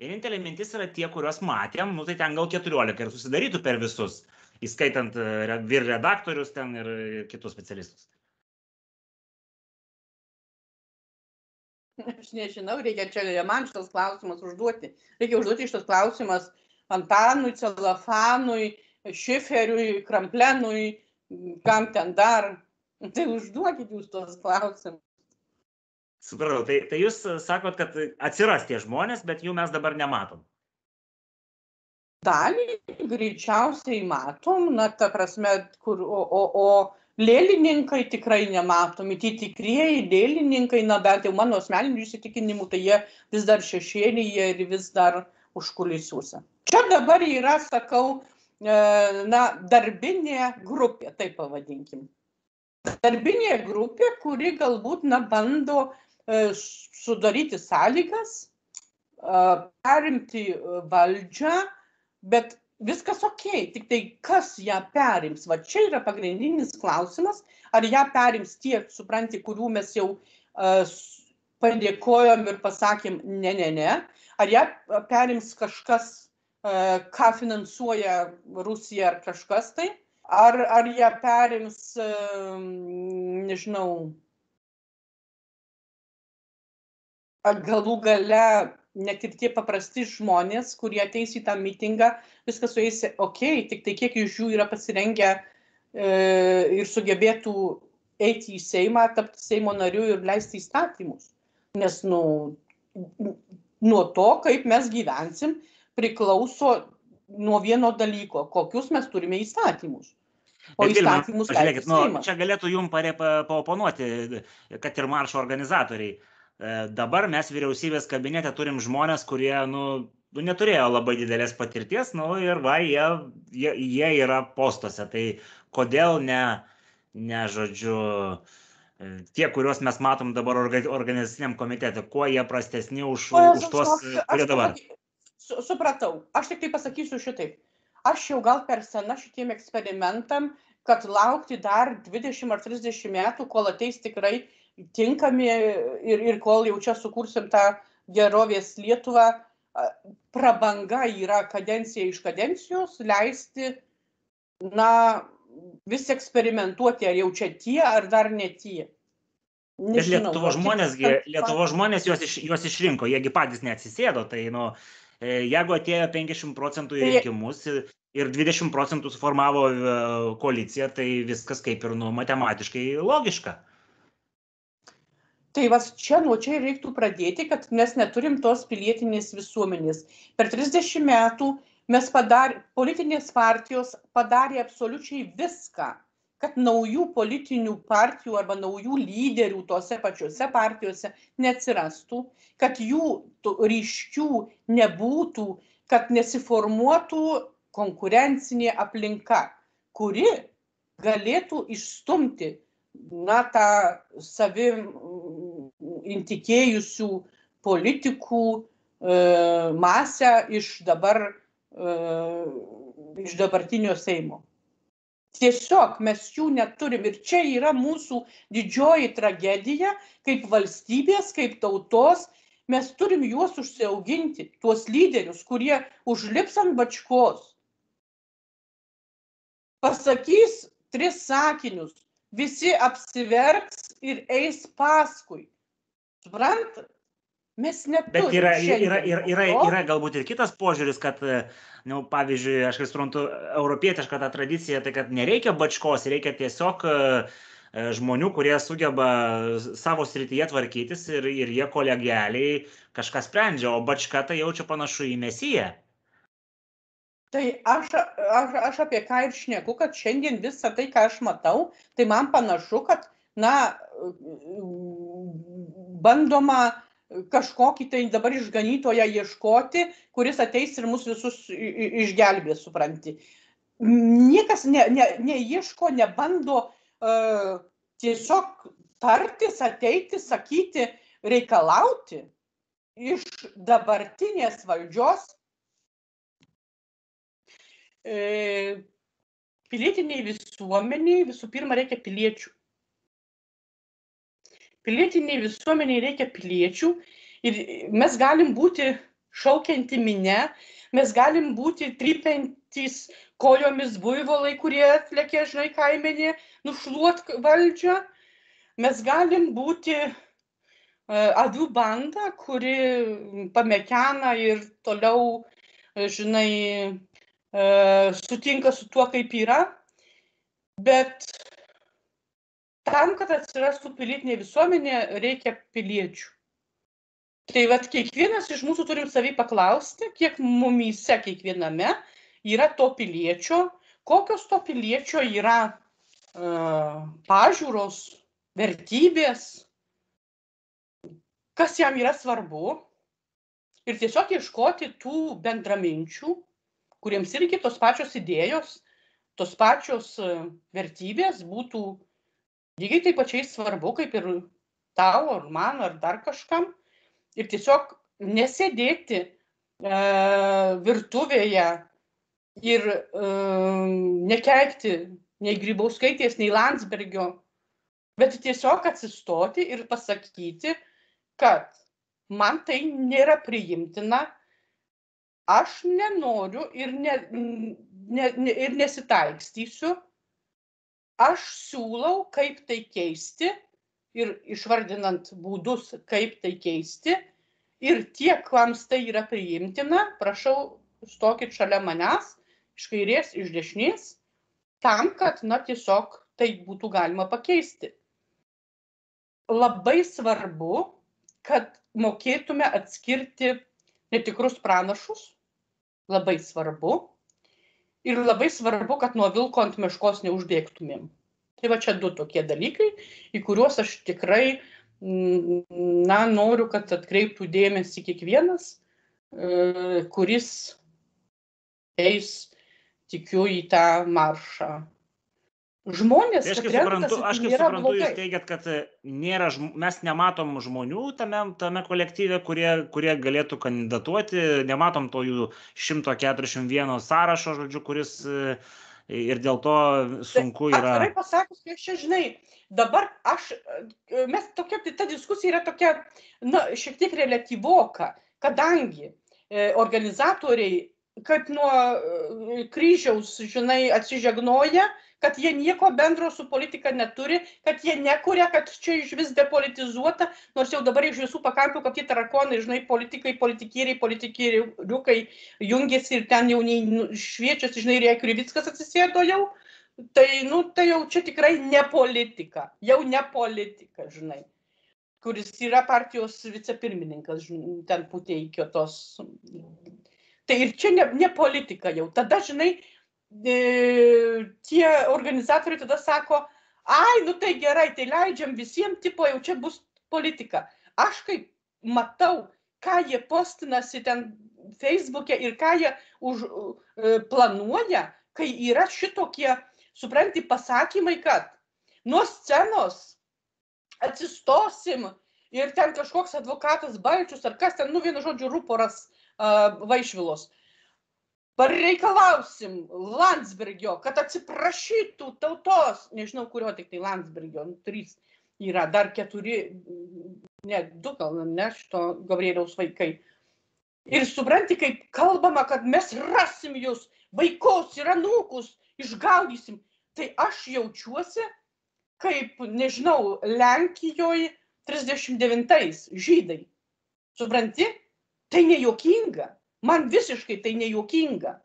vienintelė mintis yra tie, kuriuos matėm, nu tai ten gal 14 ir susidarytų per visus, įskaitant e, vyr redaktorius ten ir kitus specialistus. [LAUGHS] Aš nežinau, reikia čia man šitas klausimas užduoti. Reikia užduoti šitas klausimas Antanui, Celofanui, Šiferiui, Kramplenui, kam ten dar. Tai užduokit jūs tos klausimus. Supratau, tai, tai jūs sakot, kad atsiras tie žmonės, bet jų mes dabar nematom. Dalį greičiausiai matom, na, ta prasme, kur, o, o, o lėlininkai tikrai nematomi, tie tikrieji lėlininkai, na bent jau mano asmeninių įsitikinimų, tai jie vis dar šešėlyje ir vis dar užkulisiuose. Čia dabar yra, sakau, e, na, darbinė grupė, taip pavadinkim. Darbinė grupė, kuri galbūt, na, bando e, sudaryti sąlygas, e, perimti valdžią, bet viskas ok, tik tai kas ją perims, va čia yra pagrindinis klausimas, ar ją perims tie, supranti, kurių mes jau padėkojom ir pasakėm ne, ne, ne, ar ją perims kažkas, ką finansuoja Rusija ar kažkas tai, ar, ar ją perims, uh, nežinau, galų gale net ir tie paprasti žmonės, kurie ateis į tą mitingą, viskas su jais ok, tik tai kiek iš jų yra pasirengę e, ir sugebėtų eiti į Seimą, tapti Seimo nariu ir leisti įstatymus. Nes nu, nuo to, kaip mes gyvensim, priklauso nuo vieno dalyko, kokius mes turime įstatymus. O Bet, įstatymus žiūrėkit, nu, čia galėtų jums paoponuoti, kad ir maršo organizatoriai dabar mes vyriausybės kabinete turim žmonės, kurie, nu, nu neturėjo labai didelės patirties, nu ir va, jie, jie, jie yra postuose. Tai kodėl ne, ne žodžiu, e, tie, kuriuos mes matom dabar organizaciniam komitete, kuo jie prastesni už, o, už tuos, kurie dabar. Supratau, aš tik tai pasakysiu šitaip. Aš jau gal per sena šitiem eksperimentam, kad laukti dar 20 ar 30 metų, kol ateis tikrai tinkami ir, ir kol jau čia sukursim tą gerovės Lietuvą, prabanga yra kadencija iš kadencijos leisti, na, vis eksperimentuoti, ar jau čia tie, ar dar ne tie. Nežinau, Lietuvo žmonės, Lietuvo žmonės juos, iš, juos išrinko, jiegi patys neatsisėdo, tai, nu, e, jeigu atėjo 50 procentų į tai rinkimus ir 20 procentų suformavo e, koaliciją, tai viskas kaip ir, nu, matematiškai logiška tai va čia nuo čia ir reiktų pradėti kad mes neturim tos pilietinės visuomenės. Per trisdešim metų mes padarė politinės partijos padarė absoliučiai viską kad naujų politinių partijų arba naujų lyderių tose pačiose partijose neatsirastų kad jų ryškių nebūtų kad nesiformuotų konkurencinė aplinka kuri galėtų išstumti na tą savim intikėjusių politikų e, masę iš dabar e, iš dabartinio Seimo. Tiesiog mes jų neturim ir čia yra mūsų didžioji tragedija kaip valstybės, kaip tautos. Mes turim juos užsiauginti, tuos lyderius, kurie užlips ant bačkos, pasakys tris sakinius, visi apsiverks ir eis paskui. Suprantat? Mes neturime. Bet yra, yra, yra, yra, yra galbūt ir kitas požiūris, kad, nu, pavyzdžiui, aš kaip suprantu, europietiška ta tradicija, tai kad nereikia bačkos, reikia tiesiog e, žmonių, kurie sugeba savo srityje tvarkytis ir, ir jie kolegialiai kažką sprendžia, o bačka tai jaučia panašu į mesiją. Tai aš, aš, aš apie ką ir šneku, kad šiandien visą tai, ką aš matau, tai man panašu, kad na, bandoma kažkokį tai dabar išganytoją ieškoti, kuris ateis ir mus visus išgelbės, supranti. Niekas ne, ne, neieško, nebando uh, tiesiog tartis, ateiti, sakyti, reikalauti iš dabartinės valdžios e, pilietiniai visuomeniai visų pirma reikia piliečių pilietiniai visuomeniai reikia piliečių ir mes galim būti šaukianti minė, mes galim būti trypiantys kojomis buivolai, kurie atlėkė, žinai, kaimenė, nušluot valdžią. Mes galim būti uh, avių banda, kuri pamekena ir toliau, žinai, uh, sutinka su tuo, kaip yra. Bet tam, kad atsirastų pilietinė visuomenė, reikia piliečių. Tai vad kiekvienas iš mūsų turim savį paklausti, kiek mumyse kiekviename yra to piliečio, kokios to piliečio yra uh, pažiūros, vertybės, kas jam yra svarbu. Ir tiesiog ieškoti tų bendraminčių, kuriems irgi tos pačios idėjos, tos pačios vertybės būtų lygiai taip pačiai svarbu, kaip ir tau, ar man, ar dar kažkam. Ir tiesiog nesėdėti e, virtuvėje ir e, nekeikti nei Grybauskaitės, nei Landsbergio, bet tiesiog atsistoti ir pasakyti, kad man tai nėra priimtina, aš nenoriu ir, ne, ne, ne, ir nesitaikstysiu, aš siūlau, kaip tai keisti ir išvardinant būdus, kaip tai keisti. Ir tie, kams tai yra priimtina, prašau, stokit šalia manęs, iš kairės, iš dešinės, tam, kad, na, tiesiog tai būtų galima pakeisti. Labai svarbu, kad mokėtume atskirti netikrus pranašus, labai svarbu, ir labai svarbu, kad nuo vilko ant meškos neužbėgtumėm. Tai va čia du tokie dalykai, į kuriuos aš tikrai, mm, na, noriu, kad atkreiptų dėmesį kiekvienas, e, kuris eis, tikiu, į tą maršą žmonės. Tai aš kaip suprantu, aš kaip suprantu blogai. jūs teigiat, kad e, nėra, mes nematom žmonių tame, tame kolektyve, kurie, kurie galėtų kandidatuoti, nematom to jų 141 sąrašo, žodžiu, kuris e, ir dėl to sunku yra. Gerai pasakius, kai čia žinai, dabar aš, e, mes tokia, tai ta diskusija yra tokia, na, šiek tiek relatyvoka, kadangi organizatoriai, kad nuo kryžiaus, žinai, atsižegnoja, kad jie nieko bendro su politika neturi, kad jie nekuria, kad čia iš vis depolitizuota, nors jau dabar iš visų pakampių, kad tie tarakonai, žinai, politikai, politikieriai, politikieriukai jungiasi ir ten jau nu, šviečiasi, žinai, ir Krivickas atsisėdo jau. Tai, nu, tai jau čia tikrai ne politika, jau ne politika, žinai kuris yra partijos vicepirmininkas, ten puteikio tos. Tai ir čia ne, ne politika jau. Tada, žinai, tie organizatoriai tada sako, ai, nu tai gerai, tai leidžiam visiems, tipo jau čia bus politika. Aš kaip matau, ką jie postinasi ten Facebook'e ir ką jie už, e, planuoja, kai yra šitokie, supranti, pasakymai, kad nuo scenos atsistosim ir ten kažkoks advokatas Balčius ar kas ten, nu vienu žodžiu, ruporas uh, Vaišvilos pareikalausim Landsbergio, kad atsiprašytų tautos, nežinau kurio tik tai Landsbergio, nu, trys yra, dar keturi, ne, du gal, ne, šito Gabrieliaus vaikai. Ir supranti, kaip kalbama, kad mes rasim jūs, vaikus ir anūkus, išgaudysim. Tai aš jaučiuosi, kaip, nežinau, Lenkijoje 39-ais žydai. Supranti, tai nejuokinga man visiškai tai nejuokinga.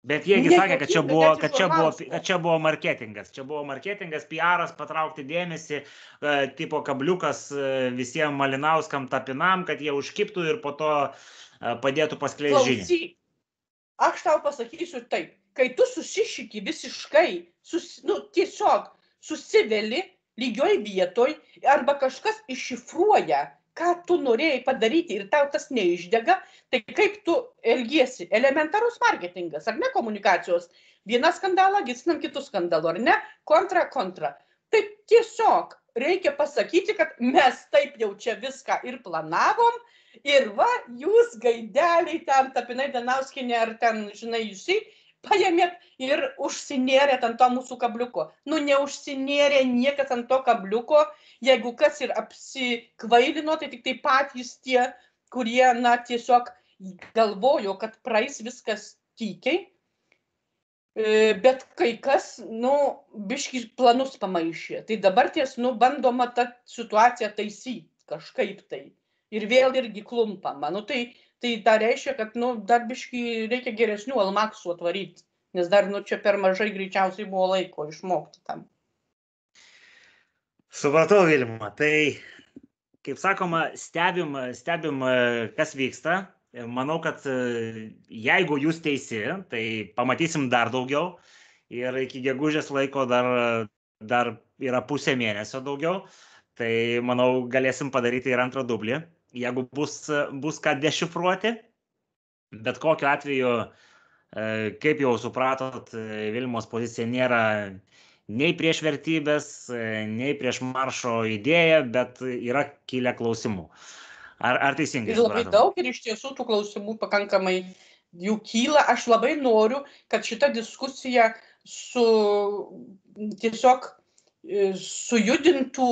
Bet jiegi sakė, kad čia, buvo, kad, čia buvo, kad čia buvo marketingas. Čia buvo marketingas, PR'as, patraukti dėmesį, e, tipo kabliukas e, visiems Malinauskam tapinam, kad jie užkiptų ir po to e, padėtų paskleisti žinią. Aš tau pasakysiu taip, kai tu susišiki visiškai, sus, nu, tiesiog susiveli lygioj vietoj arba kažkas iššifruoja ką tu norėjai padaryti ir tau tas neišdega, tai kaip tu elgiesi? Elementarus marketingas, ar ne komunikacijos? Vieną skandalą gisinam kitų skandalų, ar ne? Kontra, kontra. Tai tiesiog reikia pasakyti, kad mes taip jau čia viską ir planavom ir va, jūs gaideliai ten, tapinai Danauskinė ar ten, žinai, jūs, paėmėt ir užsinėrėt ant to mūsų kabliuko. Nu, neužsinėrė niekas ant to kabliuko, jeigu kas ir apsikvailino, tai tik tai patys tie, kurie, na, tiesiog galvojo, kad praeis viskas tykiai, e, bet kai kas, nu, biški planus pamaišė. Tai dabar ties, nu, bandoma tą situaciją taisyti kažkaip tai. Ir vėl irgi klumpama. Nu, tai, tai dar reiškia, kad, nu, dar biški reikia geresnių almaksų atvaryti. Nes dar, nu, čia per mažai greičiausiai buvo laiko išmokti tam. Supratau, Vilma. Tai, kaip sakoma, stebim, stebim, kas vyksta. Manau, kad jeigu jūs teisi, tai pamatysim dar daugiau. Ir iki gegužės laiko dar, dar yra pusė mėnesio daugiau. Tai manau, galėsim padaryti ir antrą dublį, jeigu bus, bus ką dešifruoti. Bet kokiu atveju, kaip jau supratot, Vilmos pozicija nėra nei prieš vertybės, nei prieš maršo idėją, bet yra kilę klausimų. Ar, ar teisingai? Ir labai daug ir iš tiesų tų klausimų pakankamai jų kyla. Aš labai noriu, kad šita diskusija su tiesiog e, sujudintų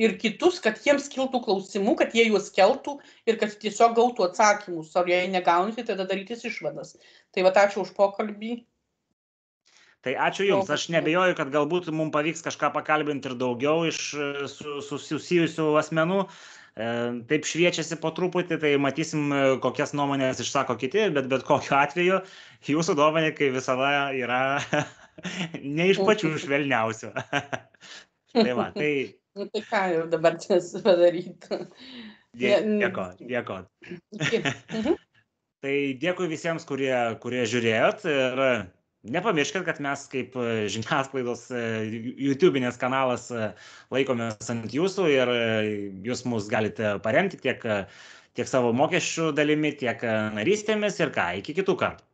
ir kitus, kad jiems kiltų klausimų, kad jie juos keltų ir kad tiesiog gautų atsakymus. Ar jei negaunate, tada darytis išvadas. Tai va, ačiū už pokalbį. Tai ačiū Jums, aš nebejoju, kad galbūt mums pavyks kažką pakalbinti ir daugiau iš su, susijusių asmenų. E, taip šviečiasi po truputį, tai matysim, kokias nuomonės išsako kiti, bet bet kokiu atveju jūsų nuomonė, kaip visada, yra [LAUGHS] [LAUGHS] ne iš pačių švelniausių. [LAUGHS] tai va, tai... Nu, tai ką jau dabar čia padaryti? Dėko, dėko. tai dėkui visiems, kurie, kurie žiūrėjot ir nepamirškit kad mes kaip e, žiniasklaidos e, jutubinės kanalas e, laikomės ant jūsų ir jūs mus galite paremti tiek tiek savo mokesčių dalimi tiek narystėmis ir ką iki kitų kartų